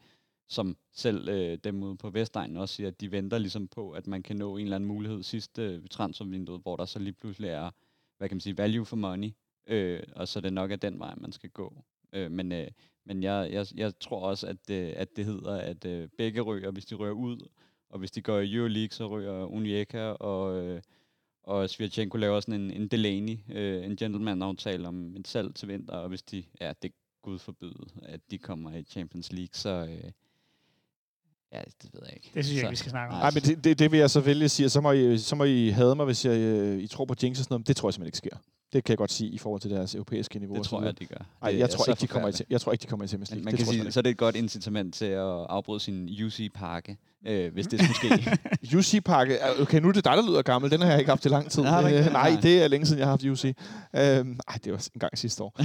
som selv øh, dem ude på Vestegnen også siger, at de venter ligesom på, at man kan nå en eller anden mulighed sidste øh, transfervinduet, hvor der så lige pludselig er, hvad kan man sige, value for money, øh, og så er det nok af den vej, man skal gå. Øh, men øh, men jeg, jeg, jeg tror også, at, øh, at det hedder, at øh, begge rører, hvis de rører ud, og hvis de går i Euroleague, så rører Unyeka og, øh, og Svirchenko laver sådan en, en Delaney, øh, en gentleman-aftale om et salg til vinter, og hvis de, ja, det gud forbyde, at de kommer i Champions League, så, øh, Ja, det ved jeg ikke. Det synes jeg ikke, vi skal snakke om. Nej, men det, det, det vil jeg så vælge at sige. Så må I, så må I hade mig, hvis jeg, øh, I tror på Jinx og sådan noget. Det tror jeg simpelthen ikke sker. Det kan jeg godt sige i forhold til deres europæiske niveau. Det tror jeg, de gør. Nej, jeg, tror ikke, de kommer i, jeg tror ikke, de kommer i Champions League. Man det kan sige, så er det et godt incitament til at afbryde sin UC-pakke, øh, hvis det (laughs) skulle ske. UC-pakke? Okay, nu er det dig, der lyder gammel. Den har jeg ikke haft i lang tid. (laughs) Nej, øh, nej, det er længe siden, jeg har haft UC. Øh, nej, det var en gang sidste år.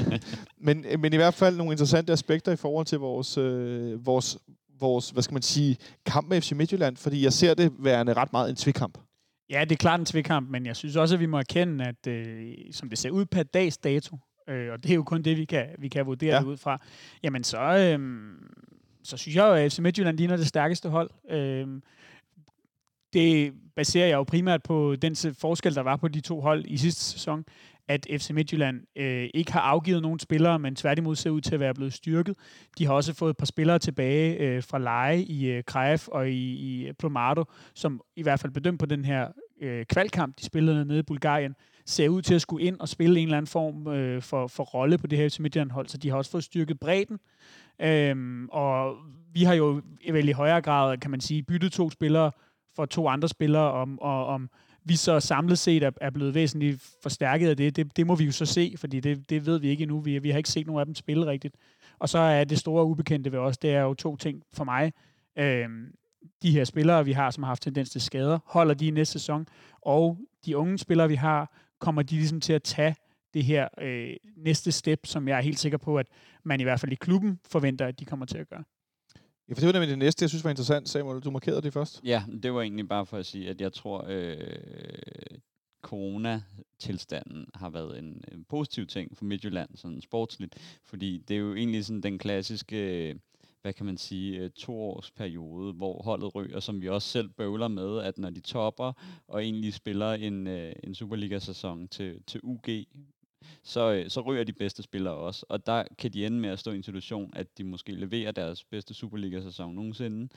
(laughs) men, men i hvert fald nogle interessante aspekter i forhold til vores, øh, vores, vores, hvad skal man sige, kamp med FC Midtjylland, fordi jeg ser det værende ret meget en tvikamp. Ja, det er klart en tvikamp, men jeg synes også, at vi må erkende, at øh, som det ser ud per dags dato, øh, og det er jo kun det, vi kan, vi kan vurdere ja. det ud fra, jamen så, øh, så synes jeg jo, at FC Midtjylland ligner det stærkeste hold. Øh, det baserer jeg jo primært på den forskel, der var på de to hold i sidste sæson, at FC Midtjylland øh, ikke har afgivet nogen spillere, men tværtimod ser ud til at være blevet styrket. De har også fået et par spillere tilbage øh, fra leje i øh, Krejf og i, i Plomado, som i hvert fald bedømt på den her øh, kvalkamp, de spillede nede i Bulgarien, ser ud til at skulle ind og spille en eller anden form øh, for, for rolle på det her FC Midtjylland-hold, så de har også fået styrket bredden. Øhm, og vi har jo vel i højere grad, kan man sige, byttet to spillere for to andre spillere, om, og, om vi så samlet set er, er blevet væsentligt forstærket af det, det, det må vi jo så se, fordi det, det ved vi ikke endnu. Vi, vi har ikke set nogen af dem spille rigtigt. Og så er det store ubekendte ved os, det er jo to ting for mig. Øhm, de her spillere, vi har, som har haft tendens til skader, holder de i næste sæson, og de unge spillere, vi har, kommer de ligesom til at tage det her øh, næste step, som jeg er helt sikker på, at man i hvert fald i klubben forventer, at de kommer til at gøre. Ja, for det var nemlig det næste, jeg synes var interessant. Samuel, du markerede det først. Ja, det var egentlig bare for at sige, at jeg tror, øh, corona-tilstanden har været en, en positiv ting for Midtjylland, sådan sportsligt. Fordi det er jo egentlig sådan den klassiske hvad kan man sige, øh, toårsperiode, hvor holdet ryger, som vi også selv bøvler med, at når de topper og egentlig spiller en, øh, en Superliga-sæson til, til UG, så, øh, så ryger de bedste spillere også. Og der kan de ende med at stå i en situation, at de måske leverer deres bedste Superliga-sæson nogensinde,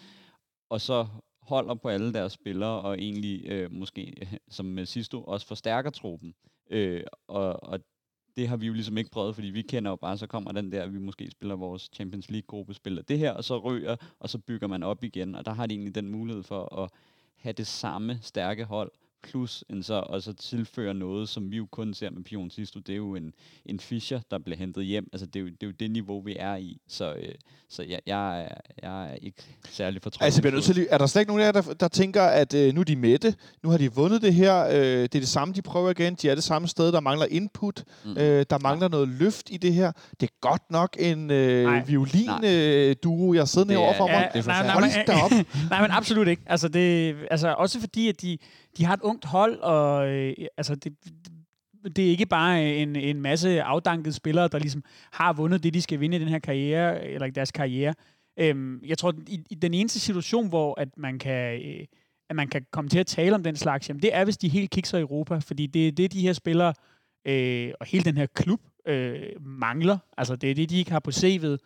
og så holder på alle deres spillere, og egentlig øh, måske, (laughs) som med Sisto, også forstærker truppen. Øh, og, og det har vi jo ligesom ikke prøvet, fordi vi kender jo bare, så kommer den der, vi måske spiller vores Champions League-gruppe, spiller det her, og så ryger, og så bygger man op igen, og der har de egentlig den mulighed for at have det samme stærke hold, plus en så, og så tilføre noget, som vi jo kun ser med Pion Sisto, det er jo en, en Fischer, der bliver hentet hjem. Altså, det er jo det, er jo det niveau, vi er i. Så, øh, så jeg, jeg, er, jeg er ikke særlig fortrolig. Altså, nødt til, er der slet ikke nogen af jer, der, der tænker, at øh, nu er de det, nu har de vundet det her, øh, det er det samme, de prøver igen, de er det samme sted, der mangler input, mm. øh, der mangler ja. noget løft i det her. Det er godt nok en øh, violin-duo, øh, jeg sidder herovre for mig. Ja, nej, nej, nej, (laughs) nej, men absolut ikke. Altså, det, altså, også fordi, at de, de har et ungt hold, og øh, altså det, det er ikke bare en, en masse afdankede spillere, der ligesom har vundet det, de skal vinde i den her karriere, eller i deres karriere. Øhm, jeg tror, i, i den eneste situation, hvor at man kan... Øh, at man kan komme til at tale om den slags, jamen det er, hvis de helt kikser i Europa, fordi det er det, de her spillere øh, og hele den her klub øh, mangler. Altså det er det, de ikke har på CV'et.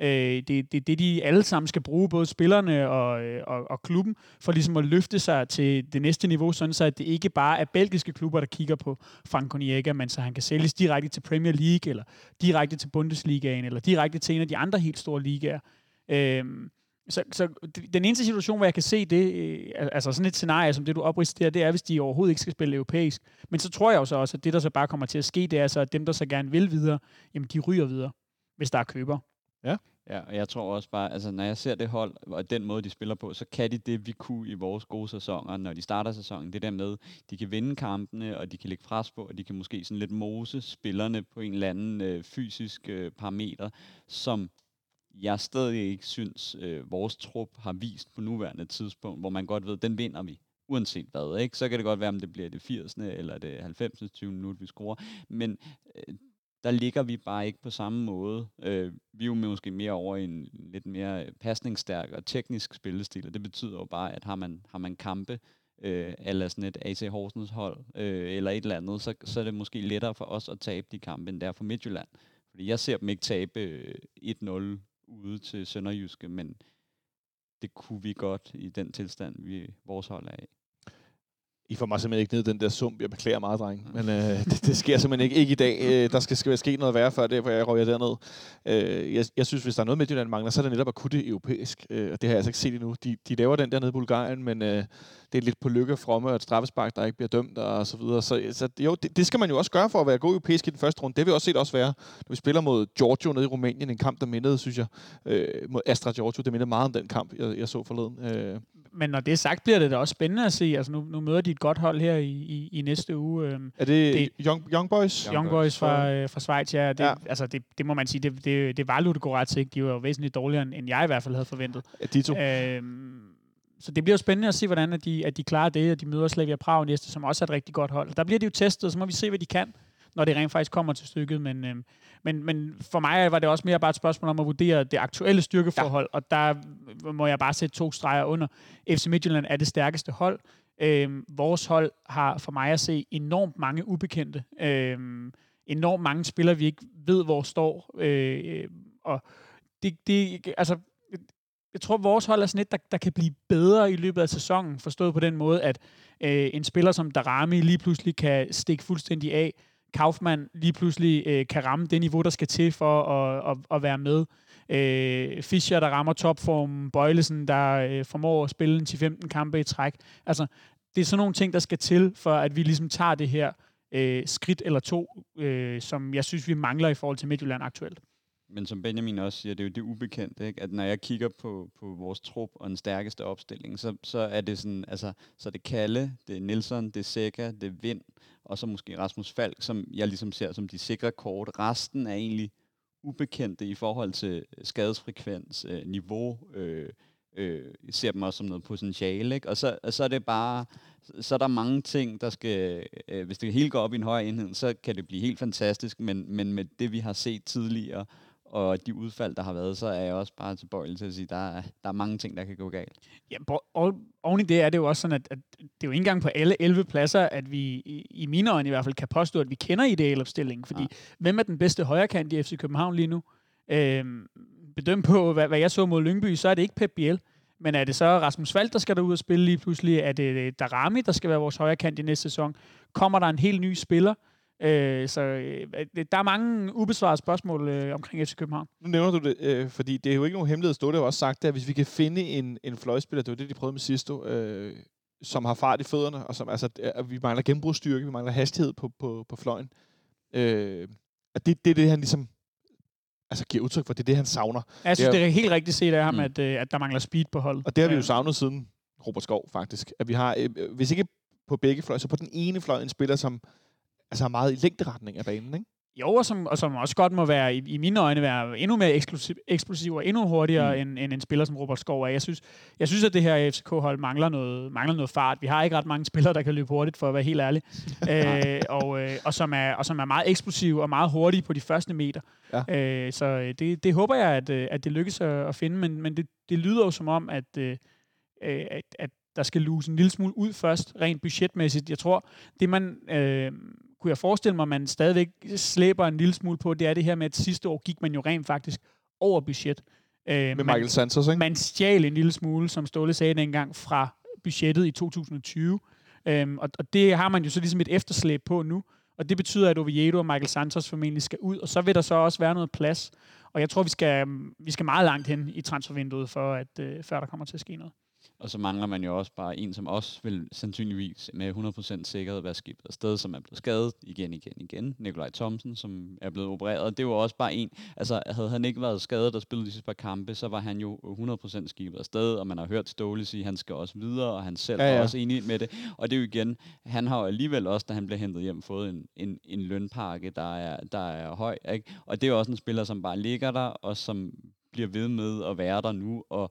Øh, det er det, det, de alle sammen skal bruge, både spillerne og, øh, og, og klubben, for ligesom at løfte sig til det næste niveau, sådan så at det ikke bare er belgiske klubber, der kigger på Frank Onyeka, men så han kan sælges direkte til Premier League, eller direkte til Bundesligaen, eller direkte til en af de andre helt store ligaer. Øh, så, så den eneste situation, hvor jeg kan se det, øh, altså sådan et scenarie, som det du opristerer, det er, hvis de overhovedet ikke skal spille europæisk. Men så tror jeg jo så også, at det, der så bare kommer til at ske, det er så, at dem, der så gerne vil videre, jamen de ryger videre, hvis der er køber. Ja. Ja, og jeg tror også bare, altså når jeg ser det hold, og den måde, de spiller på, så kan de det, vi kunne i vores gode sæsoner, når de starter sæsonen. Det der med, de kan vinde kampene, og de kan lægge pres på, og de kan måske sådan lidt mose spillerne på en eller anden øh, fysisk øh, parameter, som jeg stadig ikke synes, øh, vores trup har vist på nuværende tidspunkt, hvor man godt ved, den vinder vi uanset hvad. Ikke? Så kan det godt være, om det bliver det 80. eller det 90. 20 minut, vi scorer. Men øh, der ligger vi bare ikke på samme måde. Øh, vi er jo måske mere over i en lidt mere øh, pasningsstærk og teknisk spillestil, og det betyder jo bare, at har man, har man kampe, øh, eller sådan et AC Horsens hold, øh, eller et eller andet, så, så er det måske lettere for os at tabe de kampe, end der for Midtjylland. Fordi jeg ser dem ikke tabe øh, 1-0 ude til Sønderjyske, men det kunne vi godt i den tilstand, vi vores hold er i. I får mig simpelthen ikke ned den der sump. Jeg beklager meget, dreng. Men øh, (laughs) det, det, sker simpelthen ikke, ikke i dag. Øh, der skal, skal ske noget værre før det, hvor jeg røger derned. Øh, jeg, jeg synes, hvis der er noget, Midtjylland mangler, så er det netop at kunne det europæisk. Øh, og det har jeg altså ikke set endnu. De, de laver den der nede i Bulgarien, men øh, det er lidt på lykke fromme og et straffespark, der ikke bliver dømt og så videre. Så, så jo, det, det, skal man jo også gøre for at være god europæisk i den første runde. Det vil også set også være, når vi spiller mod Giorgio nede i Rumænien. En kamp, der mindede, synes jeg, øh, mod Astra Giorgio. Det mindede meget om den kamp, jeg, jeg så forleden. Øh, men når det er sagt, bliver det da også spændende at se. Altså nu, nu møder de et godt hold her i, i, i næste uge. Øhm, er det, det Young, Young Boys? Young, Young Boys fra, øh, fra Schweiz, ja. Det, ja. Altså, det, det må man sige, det, det, det var Ludogorets, ikke? De var jo væsentligt dårligere, end jeg i hvert fald havde forventet. Ja, de to. Øhm, så det bliver jo spændende at se, hvordan at de, at de klarer det, og de møder Slavia Prag næste, som også er et rigtig godt hold. Der bliver de jo testet, så må vi se, hvad de kan når det rent faktisk kommer til stykket. Men, øh, men, men for mig var det også mere bare et spørgsmål om at vurdere det aktuelle styrkeforhold, ja. og der må jeg bare sætte to streger under. FC Midtjylland er det stærkeste hold. Øh, vores hold har for mig at se enormt mange ubekendte. Øh, enormt mange spillere, vi ikke ved, hvor står. Øh, og det, det, altså, jeg tror, vores hold er sådan et, der, der kan blive bedre i løbet af sæsonen, forstået på den måde, at øh, en spiller som Darami lige pludselig kan stikke fuldstændig af. Kaufmann lige pludselig øh, kan ramme det niveau, der skal til for at, at, at være med. Øh, Fischer, der rammer topformen. Bøjlesen, der øh, formår at spille en 10-15 kampe i træk. Altså, det er sådan nogle ting, der skal til, for at vi ligesom tager det her øh, skridt eller to, øh, som jeg synes, vi mangler i forhold til Midtjylland aktuelt. Men som Benjamin også siger, det er jo det ubekendte, ikke? at når jeg kigger på, på vores trup og den stærkeste opstilling, så, så er det sådan, altså, så er det Kalle, det er Nielsen, det er Sækker, det er Vind, og så måske Rasmus Falk, som jeg ligesom ser som de sikre kort. Resten er egentlig ubekendte i forhold til skadesfrekvens, øh, niveau, øh, øh, ser dem også som noget potentiale, ikke? Og så, og så er det bare, så er der mange ting, der skal, øh, hvis det hele går op i en høj enhed, så kan det blive helt fantastisk, men, men med det, vi har set tidligere, og de udfald, der har været, så er jeg også bare tilbøjelig til at sige, at der er, der er mange ting, der kan gå galt. Ja, og oven i det er det jo også sådan, at, at det er jo ikke engang på alle 11 pladser, at vi i, i mine øjne i hvert fald kan påstå, at vi kender idealopstillingen. Fordi ja. hvem er den bedste højrekant i FC København lige nu? Øhm, bedømt på, hvad, hvad jeg så mod Lyngby, så er det ikke Pep Biel. Men er det så Rasmus Fald, der skal der ud og spille lige pludselig? Er det Darami, der skal være vores højrekant i næste sæson? Kommer der en helt ny spiller? Øh, så øh, der er mange ubesvarede spørgsmål øh, omkring FC København. Nu nævner du det, øh, fordi det er jo ikke nogen hemmelighed. Stå det har også sagt, at hvis vi kan finde en, en fløjspiller, det var det, de prøvede med sidste øh, som har fart i fødderne, og som altså, at vi mangler genbrugsstyrke, vi mangler hastighed på, på, på fløjen. Øh, at det, det er det, han ligesom altså giver udtryk for, det er det, han savner. Jeg synes, det er, det er helt rigtigt set af ham, mm. at, øh, at der mangler speed på holdet. Og det har vi jo savnet siden Robert Skov, faktisk. At vi har, øh, hvis ikke på begge fløje, så på den ene fløj en spiller, som altså meget i længderetning af banen, ikke? Jo, og som, og som også godt må være, i, i mine øjne, være endnu mere eksplosiv, eksplosiv og endnu hurtigere mm. end, end en spiller som Robert Skov er. Jeg synes, jeg synes at det her FCK-hold mangler noget, mangler noget fart. Vi har ikke ret mange spillere, der kan løbe hurtigt, for at være helt ærlig. (laughs) øh, og, øh, og, som er, og som er meget eksplosiv og meget hurtige på de første meter. Ja. Øh, så øh, det, det håber jeg, at, øh, at det lykkes at, at finde, men, men det, det lyder jo som om, at, øh, at, at der skal luse en lille smule ud først, rent budgetmæssigt. Jeg tror, det man... Øh, kunne jeg forestille mig, man stadigvæk slæber en lille smule på, det er det her med, at sidste år gik man jo rent faktisk over budget. Øh, med man, Michael Santos, ikke? Man stjal en lille smule, som Ståle sagde dengang, fra budgettet i 2020. Øhm, og, og det har man jo så ligesom et efterslæb på nu. Og det betyder, at Oviedo og Michael Santos formentlig skal ud, og så vil der så også være noget plads. Og jeg tror, vi skal, vi skal meget langt hen i transfervinduet, for at, øh, før der kommer til at ske noget. Og så mangler man jo også bare en, som også vil sandsynligvis med 100% sikkerhed være skibet afsted, som er blevet skadet igen, igen, igen. Nikolaj Thomsen, som er blevet opereret. Det var også bare en, altså havde han ikke været skadet og spillet de sidste par kampe, så var han jo 100% skibet afsted, og man har hørt Ståle sige, at han skal også videre, og han selv ja, ja. er også enig med det. Og det er jo igen, han har jo alligevel også, da han blev hentet hjem, fået en, en, en lønpakke, der er, der er høj. Ikke? Og det er jo også en spiller, som bare ligger der, og som bliver ved med at være der nu, og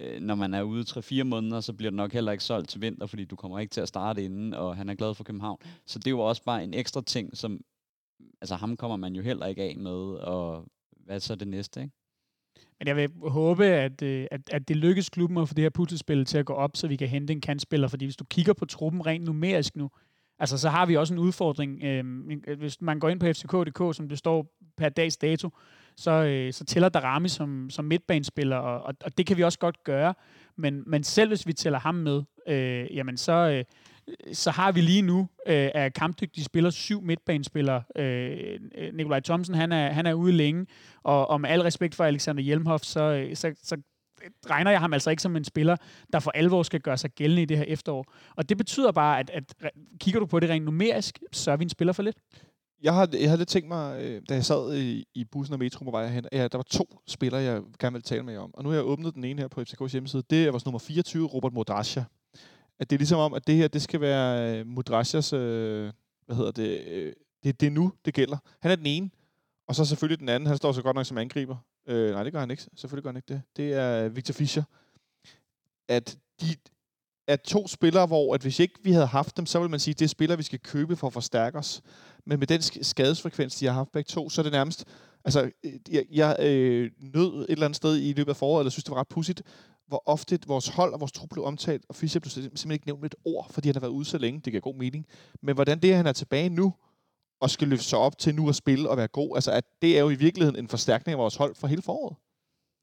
øh, når man er ude 3-4 måneder, så bliver det nok heller ikke solgt til vinter, fordi du kommer ikke til at starte inden, og han er glad for København. Så det er jo også bare en ekstra ting, som altså ham kommer man jo heller ikke af med, og hvad er så det næste, ikke? Men jeg vil håbe, at, øh, at, at det lykkes klubben at få det her puslespil til at gå op, så vi kan hente en kantspiller, fordi hvis du kigger på truppen rent numerisk nu, altså så har vi også en udfordring. Øhm, hvis man går ind på fck.dk, som det står per dags dato, så, øh, så tæller Darami som, som midtbanespiller, og, og, og det kan vi også godt gøre. Men, men selv hvis vi tæller ham med, øh, jamen så, øh, så har vi lige nu øh, af kampdygtige spillere syv midtbanespillere. Øh, øh, Nikolaj Thomsen, han er, han er ude længe, og, og med al respekt for Alexander Hjelmhoff, så, øh, så, så regner jeg ham altså ikke som en spiller, der for alvor skal gøre sig gældende i det her efterår. Og det betyder bare, at, at kigger du på det rent numerisk, så er vi en spiller for lidt jeg, har, jeg havde lidt tænkt mig, øh, da jeg sad i, i bussen og metro på vej hen, ja, der var to spillere, jeg gerne ville tale med jer om. Og nu har jeg åbnet den ene her på FCK's hjemmeside. Det er vores nummer 24, Robert Modrasja. At det er ligesom om, at det her, det skal være øh, Modrasjas, øh, hvad hedder det, øh, det, det er nu, det gælder. Han er den ene, og så selvfølgelig den anden, han står så godt nok som angriber. Øh, nej, det gør han ikke. Selvfølgelig gør han ikke det. Det er øh, Victor Fischer. At de, er to spillere, hvor at hvis ikke vi havde haft dem, så vil man sige, at det er spillere, vi skal købe for at forstærke os. Men med den skadesfrekvens, de har haft begge to, så er det nærmest... Altså, øh, jeg, jeg øh, nød et eller andet sted i løbet af foråret, eller synes, det var ret pudsigt, hvor ofte vores hold og vores trup blev omtalt, og Fischer blev simpelthen ikke nævnt med et ord, fordi han har været ude så længe. Det giver god mening. Men hvordan det, at han er tilbage nu, og skal løfte sig op til nu at spille og være god, altså at det er jo i virkeligheden en forstærkning af vores hold for hele foråret.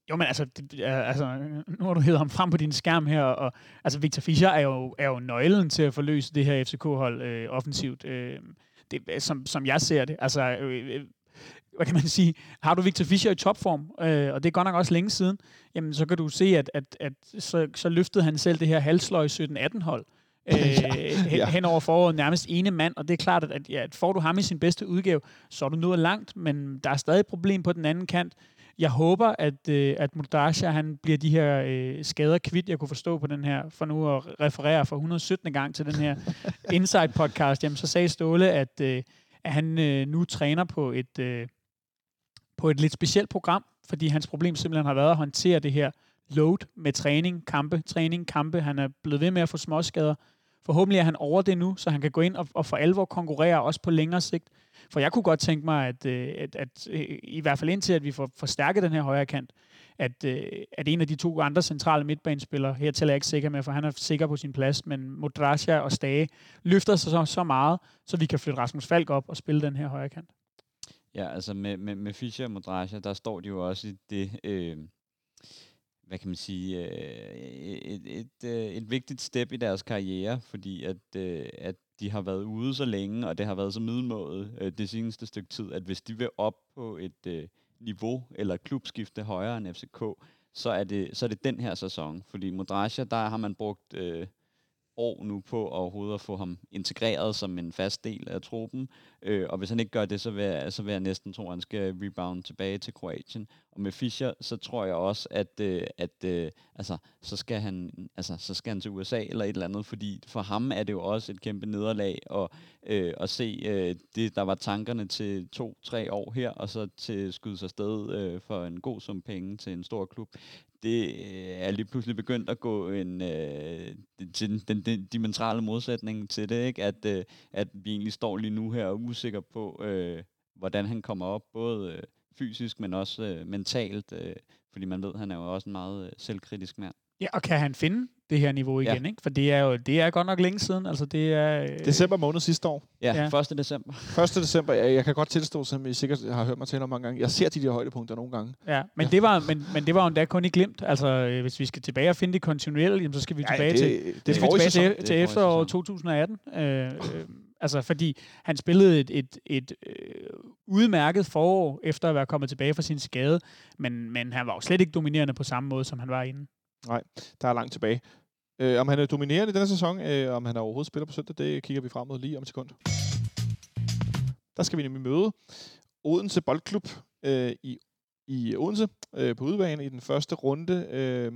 Jo, men altså, det, altså, nu har du hedder ham frem på din skærm her, og altså, Victor Fischer er jo, er jo nøglen til at forløse det her FCK-hold øh, offensivt, øh, det, som, som jeg ser det. Altså, øh, øh, hvad kan man sige, har du Victor Fischer i topform, øh, og det er godt nok også længe siden, jamen så kan du se, at, at, at så, så løftede han selv det her halsløg 17-18 hold øh, hen, ja. hen over foråret nærmest ene mand, og det er klart, at, at, ja, får du ham i sin bedste udgave, så er du nået langt, men der er stadig et problem på den anden kant. Jeg håber, at, øh, at Mudarsha, han bliver de her øh, skader kvidt, jeg kunne forstå på den her, for nu at referere for 117. gang til den her (laughs) Inside podcast, jamen så sagde Ståle, at, øh, at han øh, nu træner på et, øh, på et lidt specielt program, fordi hans problem simpelthen har været at håndtere det her load med træning, kampe, træning, kampe. Han er blevet ved med at få småskader. Forhåbentlig er han over det nu, så han kan gå ind og, og for alvor konkurrere også på længere sigt. For jeg kunne godt tænke mig, at, øh, at, at øh, i hvert fald indtil, at vi får forstærket den her højre kant, at, øh, at en af de to andre centrale midtbanespillere, her tæller jeg ikke sikker med, for han er sikker på sin plads, men Modrasja og Stage løfter sig så, så meget, så vi kan flytte Rasmus Falk op og spille den her højre kant. Ja, altså med, med, med Fischer og Modrasja, der står de jo også i det, øh, hvad kan man sige, øh, et, et, et vigtigt step i deres karriere, fordi at, øh, at de har været ude så længe, og det har været så middelmåde øh, det seneste stykke tid, at hvis de vil op på et øh, niveau eller klubskifte højere end FCK, så er det, så er det den her sæson. Fordi Modrasja, der har man brugt øh, år nu på overhovedet at få ham integreret som en fast del af truppen. Øh, og hvis han ikke gør det, så vil, jeg, så vil jeg næsten tro, at han skal rebound tilbage til Kroatien. Og med Fischer, så tror jeg også, at, øh, at øh, altså, så, skal han, altså, så skal han til USA eller et eller andet, fordi for ham er det jo også et kæmpe nederlag at, øh, at se øh, det, der var tankerne til to-tre år her, og så til skyde sig sted øh, for en god sum penge til en stor klub det øh, er lige pludselig begyndt at gå en, øh, til den, den, den dimensionale modsætning til det, ikke? At, øh, at vi egentlig står lige nu her og er usikre på, øh, hvordan han kommer op, både øh, fysisk, men også øh, mentalt, øh, fordi man ved, at han er jo også en meget øh, selvkritisk mand. Ja, og kan han finde det her niveau igen, ja. ikke? For det er jo det er godt nok længe siden. Altså det er øh... december måned sidste år. Ja, ja. 1. december. (laughs) 1. december. Jeg, jeg kan godt tilstå, som I sikkert har hørt mig tale om mange gange. Jeg ser de der højdepunkter nogle gange. Ja, men ja. det var men, men det var jo endda kun i glimt. Altså øh, hvis vi skal tilbage og finde det kontinuerligt, så skal vi ja, tilbage det, til det, det skal vi tilbage til, til efteråret 2018. Øh, øh, altså fordi han spillede et, et, et øh, udmærket forår efter at være kommet tilbage fra sin skade, men men han var jo slet ikke dominerende på samme måde som han var inden. Nej, der er langt tilbage. Øh, om han er dominerende i denne sæson, øh, om han overhovedet spiller på søndag, det kigger vi frem mod lige om et sekund. Der skal vi nemlig møde Odense Boldklub øh, i, i Odense øh, på udebane i den første runde. Øh,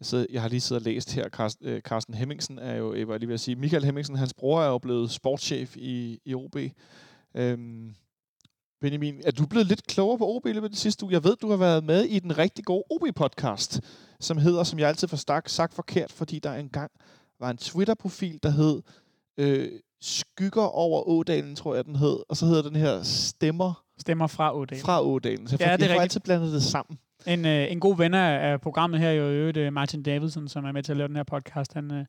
jeg, sidder, jeg har lige siddet og læst her, Carsten, øh, Carsten Hemmingsen er jo, jeg var lige ved at sige, Michael Hemmingsen, hans bror er jo blevet sportschef i, i OB. Øh, Benjamin, er du blevet lidt klogere på OB i løbet af det sidste uge? Jeg ved, du har været med i den rigtig gode OB-podcast, som hedder, som jeg altid får sagt, sagt forkert, fordi der engang var en Twitter-profil, der hed øh, Skygger over Ådalen, tror jeg, den hed. Og så hedder den her Stemmer. Stemmer fra Ådalen. Fra Ådalen. Så jeg, ja, får, jeg får altid blandet det sammen. En, øh, en god ven af programmet her, jo øvrigt øh, Martin Davidson, som er med til at lave den her podcast, han, øh,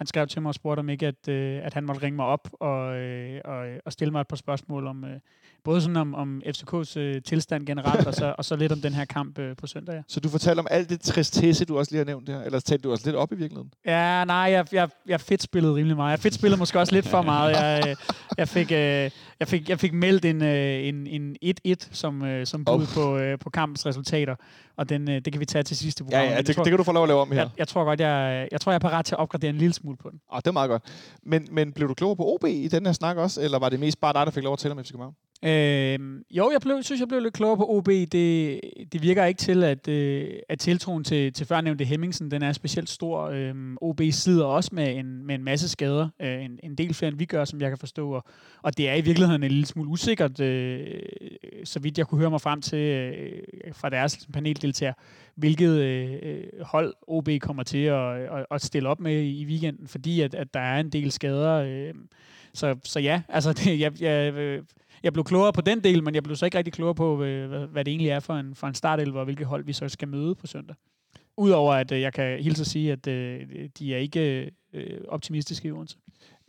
han skrev til mig og spurgte om ikke, at, øh, at han måtte ringe mig op og, øh, og, og stille mig et par spørgsmål om, øh, både sådan om, om FCK's øh, tilstand generelt, og, så, og så lidt om den her kamp øh, på søndag. Ja. Så du fortalte om alt det tristesse, du også lige har nævnt her, eller talte du også lidt op i virkeligheden? Ja, nej, jeg, jeg, jeg fedt spillet rimelig meget. Jeg fedt spillet måske også lidt for meget. Jeg, øh, jeg, fik, øh, jeg, fik, jeg fik meldt en, øh, en, en 1-1 som, øh, som bud oh. på, øh, på kampens resultater, og den, øh, det kan vi tage til sidste program. Ja, ja det, tror, det kan du få lov at lave om her. Jeg, jeg tror godt, jeg, jeg tror, jeg er parat til at opgradere en lille smule på den. Ah, det er meget godt. Men, men blev du klogere på OB i den her snak også, eller var det mest bare dig, der fik lov at tale om FC København? Øh, jo, jeg blev, synes, jeg blev lidt klogere på OB. Det, det virker ikke til, at, øh, at tiltroen til, til førnævnte Hemmingsen, den er specielt stor. Øh, OB sidder også med en, med en masse skader. Øh, en, en del flere, end vi gør, som jeg kan forstå. Og, og det er i virkeligheden en lille smule usikkert, øh, så vidt jeg kunne høre mig frem til øh, fra deres paneldeltager, hvilket øh, øh hold OB kommer til at, at, at stille op med i weekenden, fordi at, at der er en del skader. Øh, så, så ja, (laughs) altså det, jeg, jeg, øh, jeg blev klogere på den del, men jeg blev så ikke rigtig klogere på, øh, hvad, hvad det egentlig er for en, for en startelver, og hvilke hold vi så skal møde på søndag. Udover at jeg kan hilse at sige, at de er ikke optimistiske i Odense.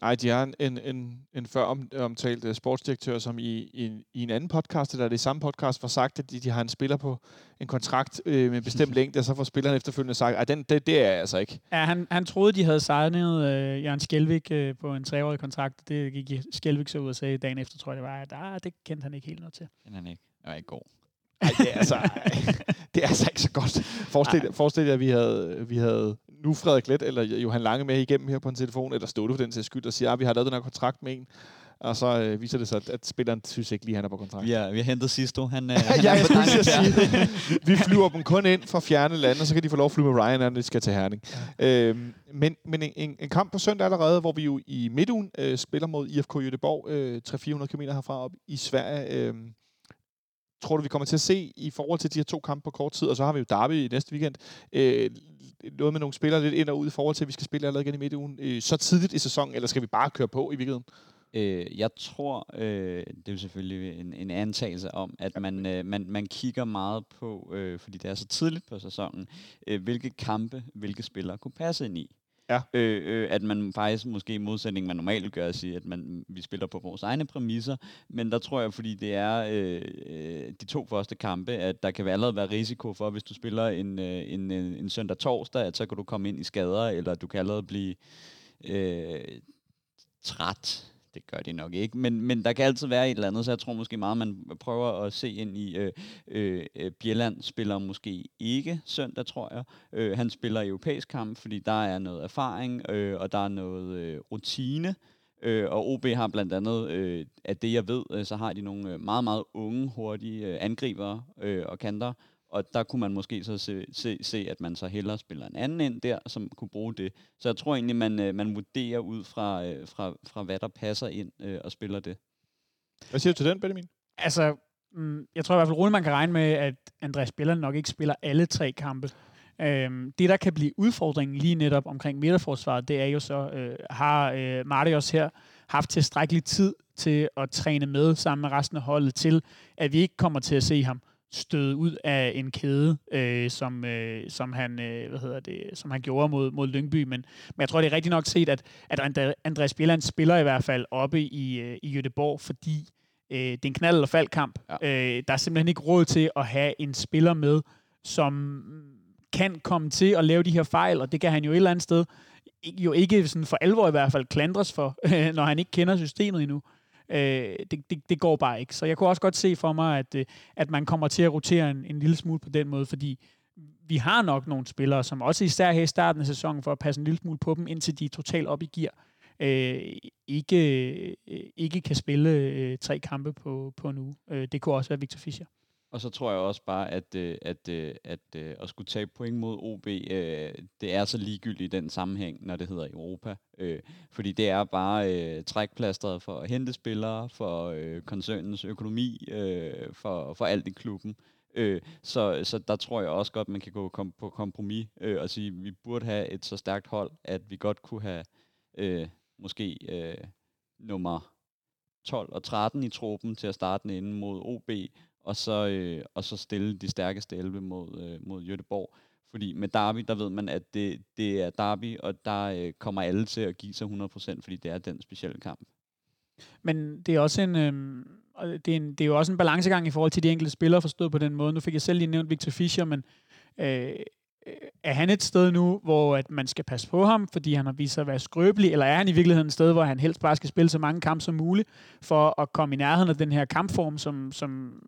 Nej, de har en, en, en, en før om, omtalt uh, sportsdirektør, som i, i, i en anden podcast, eller det samme podcast, var sagt, at de, de har en spiller på en kontrakt øh, med en bestemt (laughs) længde, og så får spilleren efterfølgende sagt, at den, det, det er jeg altså ikke. Ja, han, han troede, de havde signet øh, Jørgen Skjelvik øh, på en treårig kontrakt. Det gik Skjelvik så ud og sagde dagen efter, tror jeg det var, at ah, det kendte han ikke helt noget til. Den han ikke. Det var ikke god. Ej, det er altså, (laughs) det er altså ikke så godt. Forestil, forestil jer, at vi havde, vi havde nu Frederik Let eller Johan Lange med igennem her på en telefon, eller du for den til skyld og siger, at vi har lavet den her kontrakt med en, og så øh, viser det sig, at, at spilleren synes ikke lige, han er på kontrakt. Ja, vi har hentet Sisto. Han, øh, (laughs) han ja, jeg skulle sige Vi flyver dem kun ind fra fjerne lande, og så kan de få lov at flyve med Ryan, når de skal til Herning. Ja. Øhm, men men en, en, en kamp på søndag allerede, hvor vi jo i midtugen øh, spiller mod IFK Göteborg, øh, 300-400 km herfra op i Sverige. Øh, tror du, vi kommer til at se i forhold til de her to kampe på kort tid? Og så har vi jo Derby i næste weekend. Øh, noget med nogle spillere lidt ind og ud i forhold til, at vi skal spille allerede igen i midtugen. Øh, så tidligt i sæsonen, eller skal vi bare køre på i virkeligheden? Øh, jeg tror, øh, det er jo selvfølgelig en, en antagelse om, at man, øh, man, man kigger meget på, øh, fordi det er så tidligt på sæsonen, øh, hvilke kampe, hvilke spillere kunne passe ind i. Ja. Øh, øh, at man faktisk måske i modsætning, man normalt gør, at sige, at man, vi spiller på vores egne præmisser. Men der tror jeg, fordi det er øh, øh, de to første kampe, at der kan allerede være risiko for, hvis du spiller en, øh, en, øh, en, en søndag-torsdag, at så kan du komme ind i skader, eller du kan allerede blive øh, træt det gør de nok ikke, men, men der kan altid være et eller andet, så jeg tror måske meget, man prøver at se ind i, øh, øh, øh, Bjelland spiller måske ikke søndag, tror jeg. Øh, han spiller europæisk kamp, fordi der er noget erfaring, øh, og der er noget øh, rutine, Øh, og OB har blandt andet, øh, at det jeg ved, øh, så har de nogle øh, meget, meget unge, hurtige øh, angribere øh, og kanter, og der kunne man måske så se, se, se, at man så hellere spiller en anden ind der, som kunne bruge det. Så jeg tror egentlig, man, øh, man vurderer ud fra, øh, fra, fra, hvad der passer ind øh, og spiller det. Hvad siger du til den, Benjamin? Altså, mm, jeg tror i hvert fald roligt, man kan regne med, at Andreas Spiller nok ikke spiller alle tre kampe. Øhm, det, der kan blive udfordringen lige netop omkring midterforsvaret, det er jo så, øh, har øh, Marius her haft tilstrækkelig tid til at træne med sammen med resten af holdet til, at vi ikke kommer til at se ham støde ud af en kæde, øh, som, øh, som, han, øh, hvad hedder det, som han gjorde mod, mod Lyngby. Men, men jeg tror, det er rigtig nok set, at, at Andreas Bjelland spiller i hvert fald oppe i, øh, i Göteborg, fordi øh, det er en knald- eller faldkamp. Ja. Øh, der er simpelthen ikke råd til at have en spiller med, som kan komme til at lave de her fejl, og det kan han jo et eller andet sted jo ikke sådan for alvor i hvert fald klandres for, (laughs) når han ikke kender systemet endnu. Øh, det, det, det går bare ikke. Så jeg kunne også godt se for mig, at, øh, at man kommer til at rotere en, en lille smule på den måde, fordi vi har nok nogle spillere, som også især her i starten af sæsonen, for at passe en lille smule på dem, indtil de er totalt op i gear, øh, ikke, øh, ikke kan spille øh, tre kampe på, på en uge. Øh, det kunne også være Victor Fischer. Og så tror jeg også bare, at, øh, at, øh, at, at at skulle tage point mod OB, øh, det er så ligegyldigt i den sammenhæng, når det hedder Europa. Øh, fordi det er bare trækplasteret for at hente spillere, for koncernens økonomi, for, for alt i klubben. så, så der tror jeg også godt, man kan gå kom, på kompromis og sige, at vi burde have et så stærkt hold, at vi godt kunne have øh, måske øh, nummer 12 og 13 i truppen til at starte den mod OB, og så, øh, og så stille de stærkeste 11 mod, øh, mod Jødeborg. Fordi med Derby, der ved man, at det, det er Derby, og der øh, kommer alle til at give sig 100%, fordi det er den specielle kamp. Men det er også en, øh, det er, en, det er jo også en balancegang i forhold til de enkelte spillere, forstået på den måde. Nu fik jeg selv lige nævnt Victor Fischer, men øh, øh, er han et sted nu, hvor at man skal passe på ham, fordi han har vist sig at være skrøbelig, eller er han i virkeligheden et sted, hvor han helst bare skal spille så mange kampe som muligt, for at komme i nærheden af den her kampform, som, som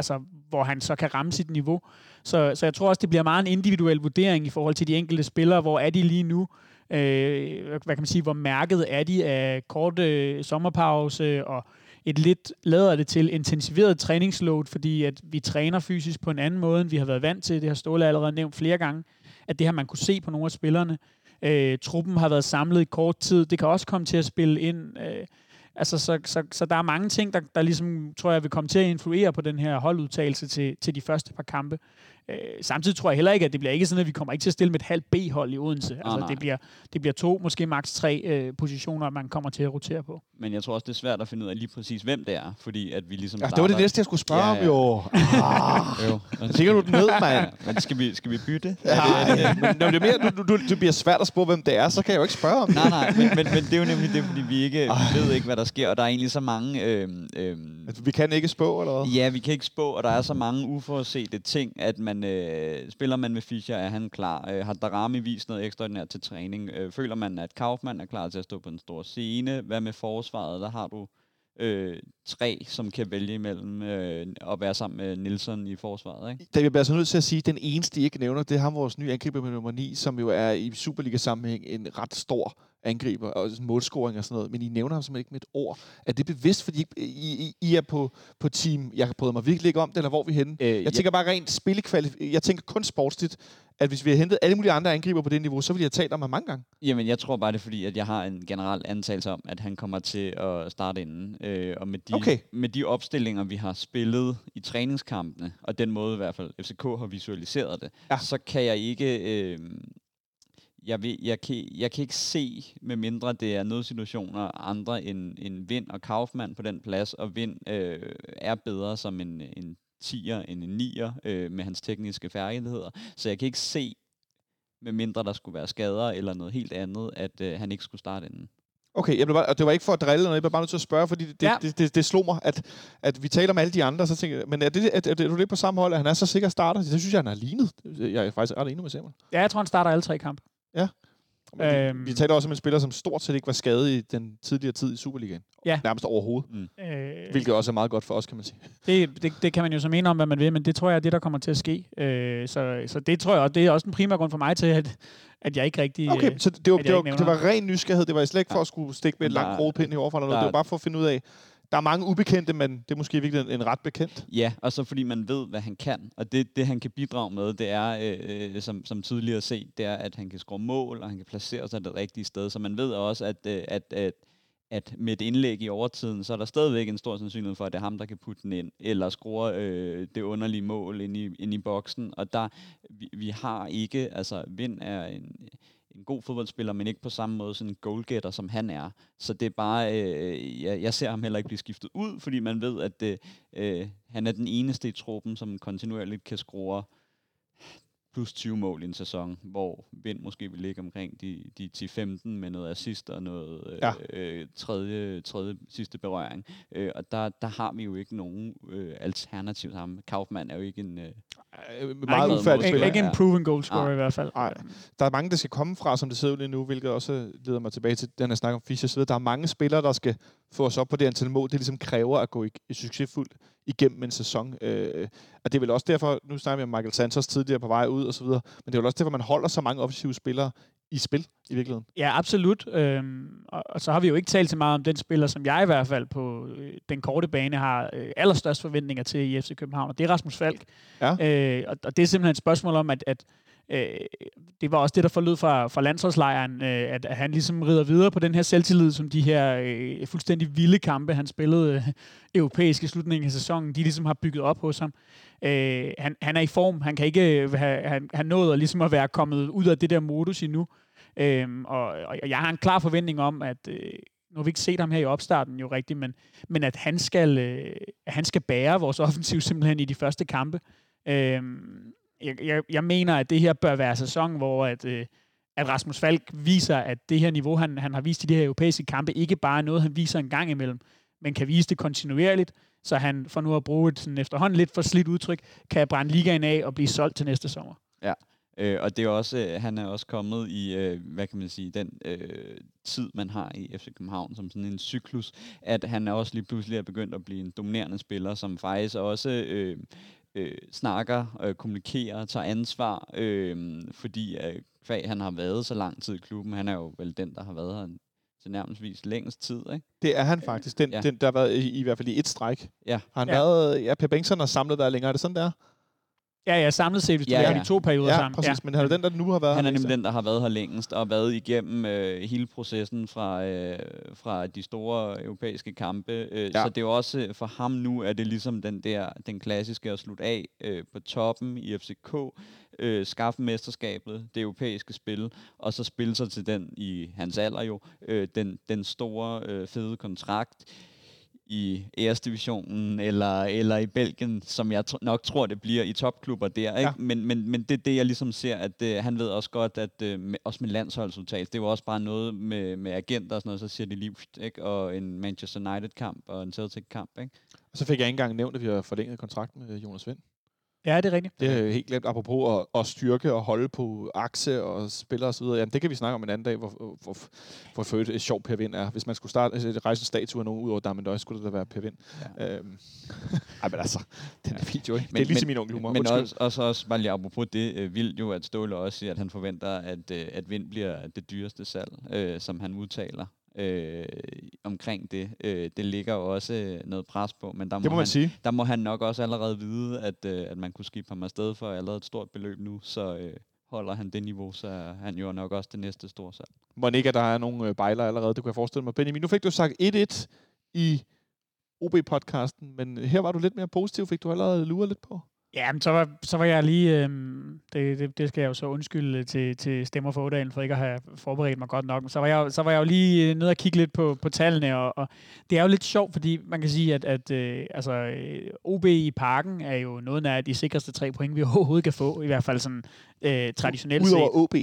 altså, hvor han så kan ramme sit niveau. Så, så jeg tror også, det bliver meget en individuel vurdering i forhold til de enkelte spillere. Hvor er de lige nu? Øh, hvad kan man sige? Hvor mærket er de af kort øh, sommerpause og et lidt lader det til intensiveret træningsload, fordi at vi træner fysisk på en anden måde, end vi har været vant til. Det har Ståle allerede nævnt flere gange, at det har man kunne se på nogle af spillerne. Øh, truppen har været samlet i kort tid. Det kan også komme til at spille ind. Øh, Altså, så, så, så der er mange ting, der, der ligesom, tror jeg, vil komme til at influere på den her holdudtagelse til, til de første par kampe. Øh, samtidig tror jeg heller ikke, at det bliver ikke sådan, at vi kommer ikke til at stille med et halvt B-hold i Odense. Altså, nej. det, bliver, det bliver to, måske maks tre øh, positioner, man kommer til at rotere på. Men jeg tror også, det er svært at finde ud af lige præcis, hvem det er, fordi at vi ligesom Ja, det var det næste, jeg skulle spørge Ja, om, ja. jo. Ah, (laughs) Jo. tænker du den ned, mand. (laughs) Men skal vi, skal vi bytte? Ja, men når det er mere, du, du, du, det bliver svært at spørge, hvem det er, så kan jeg jo ikke spørge om det. Nej, nej, men, men, men det er jo nemlig det, fordi vi ikke vi ved ikke, hvad der sker, og der er egentlig så mange... Øhm, Altså, Vi kan ikke spå, eller hvad? ja, vi kan ikke spå, og der er så mange uforudsete ting, at man øh, spiller man med Fischer, er han klar? Øh, har Darami vist noget ekstraordinært til træning? Øh, føler man, at Kaufmann er klar til at stå på en stor scene? Hvad med forsvaret? Der har du øh, tre, som kan vælge imellem øh, at være sammen med Nielsen i forsvaret, ikke? Der bliver altså nødt til at sige, at den eneste, I ikke nævner, det er ham, vores nye angriber med nummer 9, som jo er i Superliga-sammenhæng en ret stor angriber og målscoring og sådan noget. Men I nævner ham simpelthen ikke med et ord. Er det bevidst, fordi I, I, I er på, på team, jeg bryder mig virkelig ikke om det, eller hvor er vi henne? Øh, Jeg tænker bare rent spillekvalif... Jeg tænker kun sportsligt, at hvis vi havde hentet alle mulige andre angriber på det niveau, så ville jeg talt om ham mange gange. Jamen, jeg tror bare, det er fordi, at jeg har en generel antagelse om, at han kommer til at starte inden. Øh, og med de, Okay. med de opstillinger, vi har spillet i træningskampene, og den måde i hvert fald FCK har visualiseret det, Ja. ja. så kan jeg ikke... Øh, jeg, vil, jeg, kan, jeg kan ikke se, med mindre det er nødsituationer, andre end, end Vind og Kaufmann på den plads, og Vind øh, er bedre som en, en 10'er end en 9'er øh, med hans tekniske færdigheder. Så jeg kan ikke se, med mindre der skulle være skader eller noget helt andet, at øh, han ikke skulle starte inden. Okay, jeg blev bare, og det var ikke for at drille eller noget, jeg blev bare nødt til at spørge, fordi det, Ja. det, det, det, slog mig, at, at vi taler om alle de andre, så tænker jeg, men er, det, er, er du lidt på samme hold, at han er så sikker starter? Det synes jeg, han har lignet. Jeg er faktisk ret enig med Samuel. Ja, jeg tror, han starter alle tre kampe. Men vi, Øhm. vi taler også om en spiller, som stort set ikke var skadet i den tidligere tid i Superligaen. Ja. Nærmest overhovedet. Øh, Hvilket også er meget godt for os, kan man sige. det, det, det kan man jo så mene om, hvad man vil, men det tror jeg er det, der kommer til at ske. Øh, så, så det tror jeg også, det er også en primær grund for mig til, at, at jeg ikke rigtig... Okay, så det var, det, var, det var ren nysgerrighed. Det var slet ikke for at skulle stikke med et Men langt krogepind i overfor eller noget. der- Det var bare for at finde ud af, der er mange ubekendte, men det er måske virkelig en, en ret bekendt. Ja, og så fordi man ved, hvad han kan. Og det, det han kan bidrage med, det er, øh, øh, som, som tidligere set, det er, at han kan score mål, og han kan placere sig det rigtige sted. Så man ved også, at, øh, at, at, at med et indlæg i overtiden, så er der stadigvæk en stor sandsynlighed for, at det er ham, der kan putte den ind, eller score øh, det underlige mål ind i, ind i boksen. Og der, vi, vi har ikke, altså Vind er en, en god fodboldspiller, men ikke på samme måde sådan en goalgetter, som han er. Så det er bare, øh, jeg, jeg ser ham heller ikke blive skiftet ud, fordi man ved, at øh, øh han er den eneste i truppen, som kontinuerligt kan score plus 20 mål i en sæson, hvor Vind måske vil ligge omkring de, de 10-15 med noget assist og noget øh, Ja. øh, tredje, tredje sidste berøring. Øh, og der, der har vi jo ikke nogen øh, alternativ til ham. Kaufmann er jo ikke en... Øh, Øh, ikke- Meget ufærdig ikke, spiller. ikke en Ja. proven goal scorer Nej. i hvert fald. Nej. Der er mange, der skal komme fra, som det ser ud lige nu, hvilket også leder mig tilbage til den her snak om Fischer. Der er mange spillere, der skal få os op på det antal mål, det ligesom kræver at gå i, i succesfuldt igennem en sæson. Øh, og det er vel også derfor, nu snakker vi om Michael Santos tidligere på vej ud og så videre, men det er vel også derfor, man holder så mange offensive spillere i spil i virkeligheden. Ja, absolut. Øhm, og, og så har vi jo ikke talt så meget om den spiller, som jeg i hvert fald på øh, den korte bane har øh, allerstørst forventninger til i FC København, og det er Rasmus Falk. Ja. Øh, og, og det er simpelthen et spørgsmål om, at, at øh, det var også det, der forlød fra, fra landsholdslejren, øh, at, at han ligesom rider videre på den her selvtillid, som de her øh, fuldstændig vilde kampe, han spillede øh, europæisk i slutningen af sæsonen, de ligesom har bygget op hos ham. Øh, han, han er i form, han kan ikke øh, have, han, han nåede ligesom at være kommet ud af det der modus endnu. Øh, og, og jeg har en klar forventning om, at øh, nu har vi ikke set ham her i opstarten jo rigtigt, men, men at han skal, øh, han skal bære vores (laughs) offensiv simpelthen i de første kampe. Øhm, jeg, jeg, jeg mener, at det her bør være sæson, hvor at, øh, at Rasmus Falk viser, at det her niveau, han, han har vist i de her europæiske kampe, ikke bare er noget, han viser en gang imellem, men kan vise det kontinuerligt, så han, for nu at bruge et sådan efterhånden lidt for slidt udtryk, kan brænde ligaen af og blive solgt til næste sommer. Ja, Øh, og det er også, øh, han er også kommet i, øh, hvad kan man sige, den øh, tid, man har i FC København, som sådan en cyklus, at han er også lige pludselig er begyndt at blive en dominerende spiller, som faktisk også øh, øh, snakker, øh, kommunikerer, tager ansvar, øh, fordi øh, kvæg han har været så lang tid i klubben, han er jo vel den, der har været her til nærmest længst tid, ikke? Det er han faktisk. Den, Ja. ja. den, der har været i, i hvert fald i et stræk. Ja. Har han Ja. ja. været, ja, Per Bengtsson har samlet været længere. Er det sådan, der? Ja, ja, samlet set, hvis du Ja, ja, ja. de to perioder Ja, sammen. præcis. Men han er den, der nu har været Han er nemlig den, der har været her længst, og været igennem øh, hele processen fra, øh, fra de store europæiske kampe. Øh, Ja. ja. Så det er jo også, øh, for ham nu, er det ligesom den der, den klassiske at slutte af øh, på toppen i FCK, øh, skaffe mesterskabet, det europæiske spil, og så spille sig til den i hans alder jo, øh, den, den store øh, fede kontrakt i æresdivisionen eller, eller i Belgien, som jeg nok tror, det bliver i topklubber der. Ikke? Ja. Men, men, men det er det, jeg ligesom ser, at øh, han ved også godt, at øh, med, også med landsholdsudtagelse, det er jo også bare noget med, med agenter og sådan noget, så siger de lige, ikke? og en Manchester United-kamp og en Celtic-kamp. Ikke? Og så fik jeg ikke engang nævnt, at vi har forlænget kontrakten med Jonas Vind. Ja, det er rigtigt. Det er helt glemt, apropos at, at styrke og holde på akse og spillere osv. Jamen, det kan vi snakke om en anden dag, hvor, hvor, hvor for et sjov Per Vind er. Hvis man skulle starte altså, rejse en statue af nogen ud over Damendøj, skulle det da være Per Vind. Ja. Øhm. Ej, men altså, den er jo, ikke? Men, det er ligesom min onkel humor. Men Undskyld. også, også, også, bare lige apropos det, øh, vildt jo, at Ståle også siger, at han forventer, at, øh, at Vind bliver det dyreste salg, øh, som han udtaler øh, omkring det. Øh, det ligger jo også øh, noget pres på, men der må, det må han, sige. der må han nok også allerede vide, at, øh, at man kunne skibe ham afsted for allerede et stort beløb nu, så øh, holder han det niveau, så er han jo nok også det næste store salg. Må ikke, at der er nogle øh, bejler allerede, det kunne jeg forestille mig. Benjamin, nu fik du sagt 1-1 i OB-podcasten, men her var du lidt mere positiv, fik du allerede luret lidt på? Ja, men så var, så var jeg lige... Øhm, det, det, det skal jeg jo så undskylde til, til Stemmer for Ådalen, for ikke at have forberedt mig godt nok. Men så var jeg, så var jeg jo lige øh, nede og kigge lidt på, på tallene, og, og det er jo lidt sjovt, fordi man kan sige, at, at øh, altså, øh, OB i parken er jo noget af de sikreste tre point, vi (laughs) overhovedet kan få, i hvert fald sådan øh, traditionelt set. Udover OB.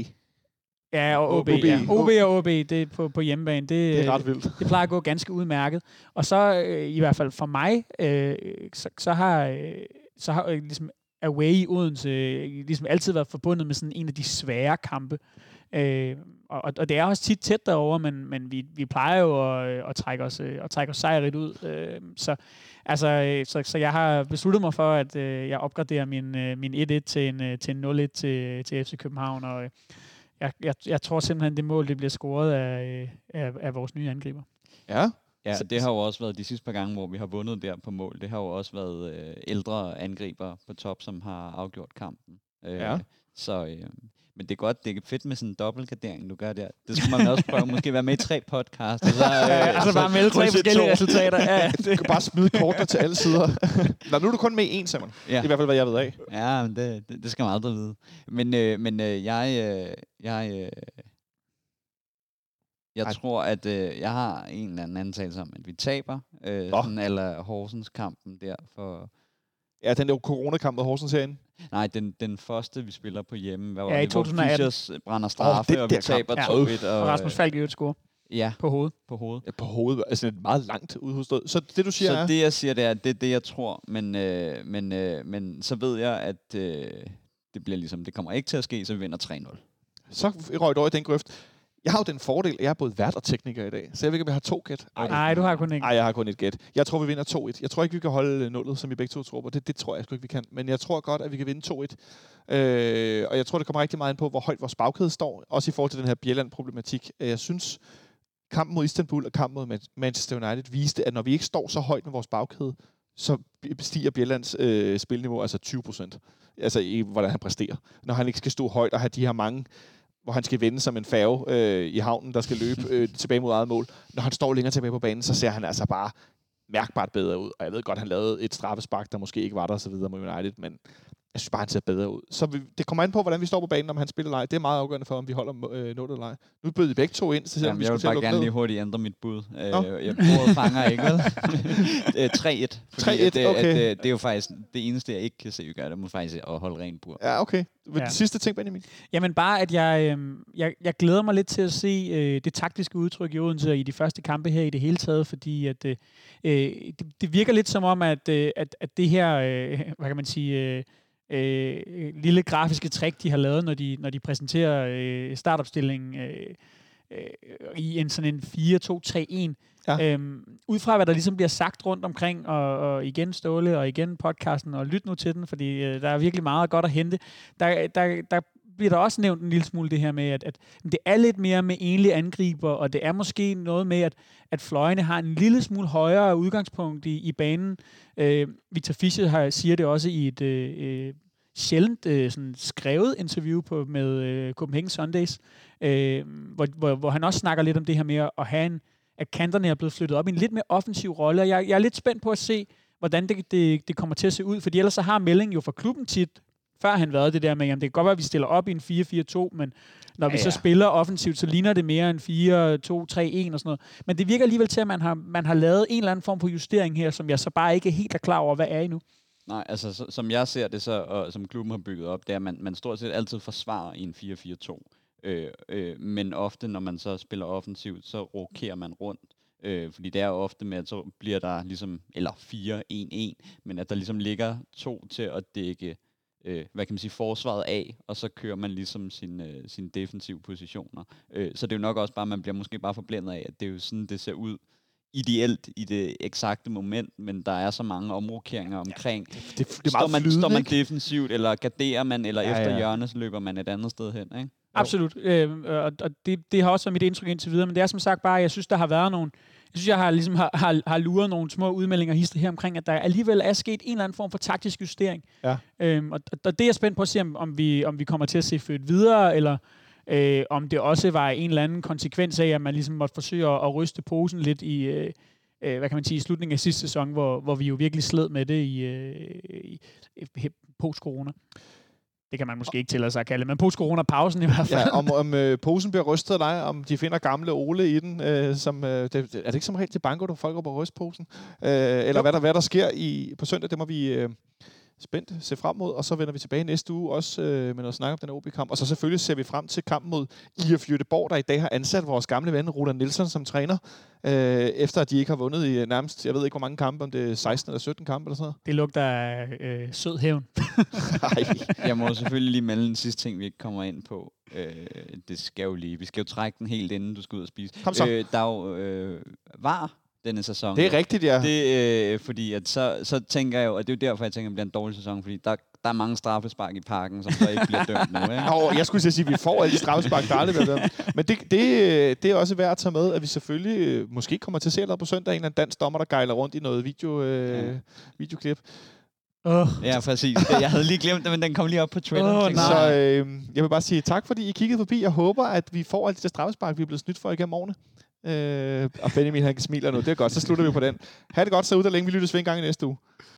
Ja, og OB, OB. ja. OB og OB, det på, på hjemmebane. Det, Det er ret vildt. det plejer at gå ganske udmærket. Og så øh, i hvert fald for mig, øh, så, så har, øh, så har øh, ligesom away i Odense øh, ligesom altid været forbundet med sådan en af de svære kampe. Øh, og, og det er også tit tæt derovre, men, men vi, vi plejer jo at, øh, at, trække os, øh, at trække os sejrigt ud. Øh, så, altså, øh, så, så jeg har besluttet mig for, at øh, jeg opgraderer min, øh, min 1-1 til en, til en 0-1 til, til FC København, og øh, jeg, jeg, jeg tror simpelthen, det mål det bliver scoret af, af, af vores nye angriber. Ja. Ja, Så- det har jo også været de sidste par gange, hvor vi har vundet der på mål. Det har jo også været øh, ældre angriber på top, som har afgjort kampen. Øh, Ja. Så, øh, men det er godt, det er fedt med sådan en dobbeltgardering, du gør der. Det skal man også prøve. Måske være med i tre podcasts. Og så, (laughs) øh, altså bare melde tre forskellige to. resultater. Ja, ja, (laughs) Du det. kan bare smide kortene til alle sider. (laughs) Nå, nu er du kun med i en, Simon. Det Ja. er i hvert fald, hvad jeg ved af. Ja, men det, det, det skal man aldrig vide. Men, øh, men øh, jeg, øh, jeg, øh, jeg Ej. tror, at øh, jeg har en eller anden antagelse om, at vi taber. Øh, Nå. sådan eller Horsens kampen der. For, Ja, den der coronakamp mod Horsens herinde. nej, den, den første, vi spiller på hjemme. Hvad var Ja, i det? Hvor 2018. Fischers brænder straffe, den og vi der kamp. taber Ja. 2-1. Og Og, Rasmus Falk i øvrigt score Ja, på hovedet. på hovedet. Ja, på hovedet. Altså, et meget langt udhovedstød. Så det, du siger Så er... det, jeg siger, det er, det er det, jeg tror. Men, øh, men, øh, men så ved jeg, at øh, det bliver ligesom, det kommer ikke til at ske, så vi vinder 3-0. Så røg du over i den grøft. Jeg har jo den fordel, at jeg er både vært og tekniker i dag. Så jeg ved ikke, om jeg har to gæt. Ej, Nej, du har kun ikke. Ej, jeg har kun et gæt. Jeg tror, vi vinder 2-1. Jeg tror ikke, vi kan holde øh, nullet, som I begge to tror på. Det, det tror jeg sgu ikke, vi kan. Men jeg tror godt, at vi kan vinde 2-1. Øh, og jeg tror, det kommer rigtig meget ind på, hvor højt vores bagkæde står. Også i forhold til den her Bjelland-problematik. Øh, Jeg synes, kampen mod Istanbul og kampen mod Man- Manchester United viste, at når vi ikke står så højt med vores bagkæde, så stiger Bjellands øh, spilniveau altså 20 procent. Altså i, hvordan han præsterer. Når han ikke skal stå højt og have de her mange hvor han skal vende som en færge øh, i havnen, der skal løbe øh, (laughs) tilbage mod eget mål. Når han står længere tilbage på banen, så ser han altså bare mærkbart bedre ud. Og jeg ved godt, han lavede et straffespark, der måske ikke var der så videre mod United, men jeg synes bare, han ser bedre ud. Så vi, det kommer an på, hvordan vi står på banen, om han spiller eller ej. Det er meget afgørende for, om vi holder øh, nullet eller ej. Nu bød I begge to ind, så selvom Jamen, vi jeg vil skulle til at bare lukke gerne ned. lige hurtigt ændre mit bud. Øh, jeg bruger fanger ikke, vel? (laughs) Øh, 3-1. Fordi 3-1, at, det- okay. At, øh, det er jo faktisk det eneste, jeg ikke kan se, vi gør. Det må faktisk at holde rent bur. Ja, okay. Ja. ja. sidste ting, Benjamin. Jamen bare, at jeg, øh, jeg, jeg glæder mig lidt til at se øh, det taktiske udtryk i Odense i de første kampe her i det hele taget, fordi at, øh, øh, det, det virker lidt som om, at, øh, at, at det her, øh, hvad kan man sige, øh, øh, lille grafiske trick, de har lavet, når de, når de præsenterer øh, startopstillingen øh, øh, i en sådan en 4-2-3-1, Ja. Øhm, ud fra hvad der ligesom bliver sagt rundt omkring, og, og igen Ståle, og igen podcasten, og lyt nu til den, fordi øh, der er virkelig meget godt at hente. Der, der, der bliver der også nævnt en lille smule det her med, at, at det er lidt mere med enlige angriber, og det er måske noget med, at, at fløjene har en lille smule højere udgangspunkt i, i banen. Øh, Victor Fischer har, siger det også i et, øh, sjældent øh, sådan skrevet interview på, med øh, Copenhagen Sundays, øh, hvor, hvor, hvor han også snakker lidt om det her med at have en, at kanterne er blevet flyttet op i en lidt mere offensiv rolle. Og jeg, jeg er lidt spændt på at se, hvordan det, det, det kommer til at se ud, fordi ellers så har meldingen jo fra klubben tit før han været det der med, jamen det kan godt være, at vi stiller op i en 4-4-2, men når ja, vi så ja. spiller offensivt, så ligner det mere en 4-2-3-1 og sådan noget. Men det virker alligevel til, at man har, man har lavet en eller anden form for justering her, som jeg så bare ikke helt er klar over, hvad er endnu. Nej, altså så, som jeg ser det så, og som klubben har bygget op, det er, at man, man stort set altid forsvarer i en 4-4-2. Øh, øh, men ofte, når man så spiller offensivt, så rokerer man rundt. Øh, fordi det er ofte med, at så bliver der ligesom, eller 4-1-1, men at der ligesom ligger to til at dække øh, hvad kan man sige, forsvaret af, og så kører man ligesom sin, øh, sine defensive positioner. Øh, så det er jo nok også bare, man bliver måske bare forblændet af, at det er jo sådan, det ser ud ideelt i det eksakte moment, men der er så mange omrokeringer omkring. Ja, det, det, det er står, man, flydende, står man defensivt, eller garderer man, eller ja, efter ja. hjørnet, så løber man et andet sted hen, ikke? Absolut, øh, og, det, det har også været mit indtryk indtil videre, men det er som sagt bare, jeg synes, der har været nogle, jeg synes, jeg har, ligesom har, har, har luret nogle små udmeldinger hister her omkring, at der alligevel er sket en eller anden form for taktisk justering. Ja. Øhm, og, og det er jeg spændt på at se, om, om, vi, om vi kommer til at se født videre, eller øh, om det også var en eller anden konsekvens af, at man ligesom måtte forsøge at, at ryste posen lidt i, øh, øh, hvad kan man sige, i slutningen af sidste sæson, hvor, hvor vi jo virkelig sled med det i, øh, i, i post-corona det kan man måske ikke tillade sig at kalde men post-corona-pausen i hvert fald. Ja, om, om øh, posen bliver rystet af dig, om de finder gamle Ole i den. Øh, som, øh, det, er det ikke som regel til banko, du folk op og ryste posen? Øh, eller hvad der, hvad der sker i, på søndag, det må vi... Øh, spændt se frem mod, og så vender vi tilbage næste uge også øh, med noget snak om den OB-kamp. Og så selvfølgelig ser vi frem til kampen mod IF Jødeborg, der i dag har ansat vores gamle ven Roland Nielsen som træner, øh, efter at de ikke har vundet i nærmest, jeg ved ikke hvor mange kampe, om det er 16 eller 17 kampe eller sådan noget. Det lugter af øh, sød hævn. (laughs) jeg må selvfølgelig lige melde en sidste ting, vi ikke kommer ind på. Øh, det skal jo lige. Vi skal jo trække den helt, inden du skal ud og spise. Kom så. Øh, der er jo øh, var denne sæson. Det er rigtigt, ja. Det, øh, fordi at så, så tænker jeg jo, og det er jo derfor, jeg tænker, at det bliver en dårlig sæson, fordi der, der er mange straffespark i parken, som så ikke bliver dømt nu. Ikke? oh, jeg skulle sige, at vi får alle de straffespark, der aldrig bliver dømt. Men det, det, det er også værd at tage med, at vi selvfølgelig øh, måske kommer til at se noget på søndag, en eller anden dansk dommer, der gejler rundt i noget video, øh, ja. videoklip. Oh. Ja, præcis. Jeg havde lige glemt det, men den kom lige op på Twitter. Oh, så øh, jeg vil bare sige tak, fordi I kiggede forbi. Jeg håber, at vi får alle de straffespark, vi er blevet snydt for igennem årene. Øh, og Benjamin, han smiler nu. Det er godt. Så slutter vi på den. Ha' det godt så ud, der længe vi lyttes ved en gang i næste uge.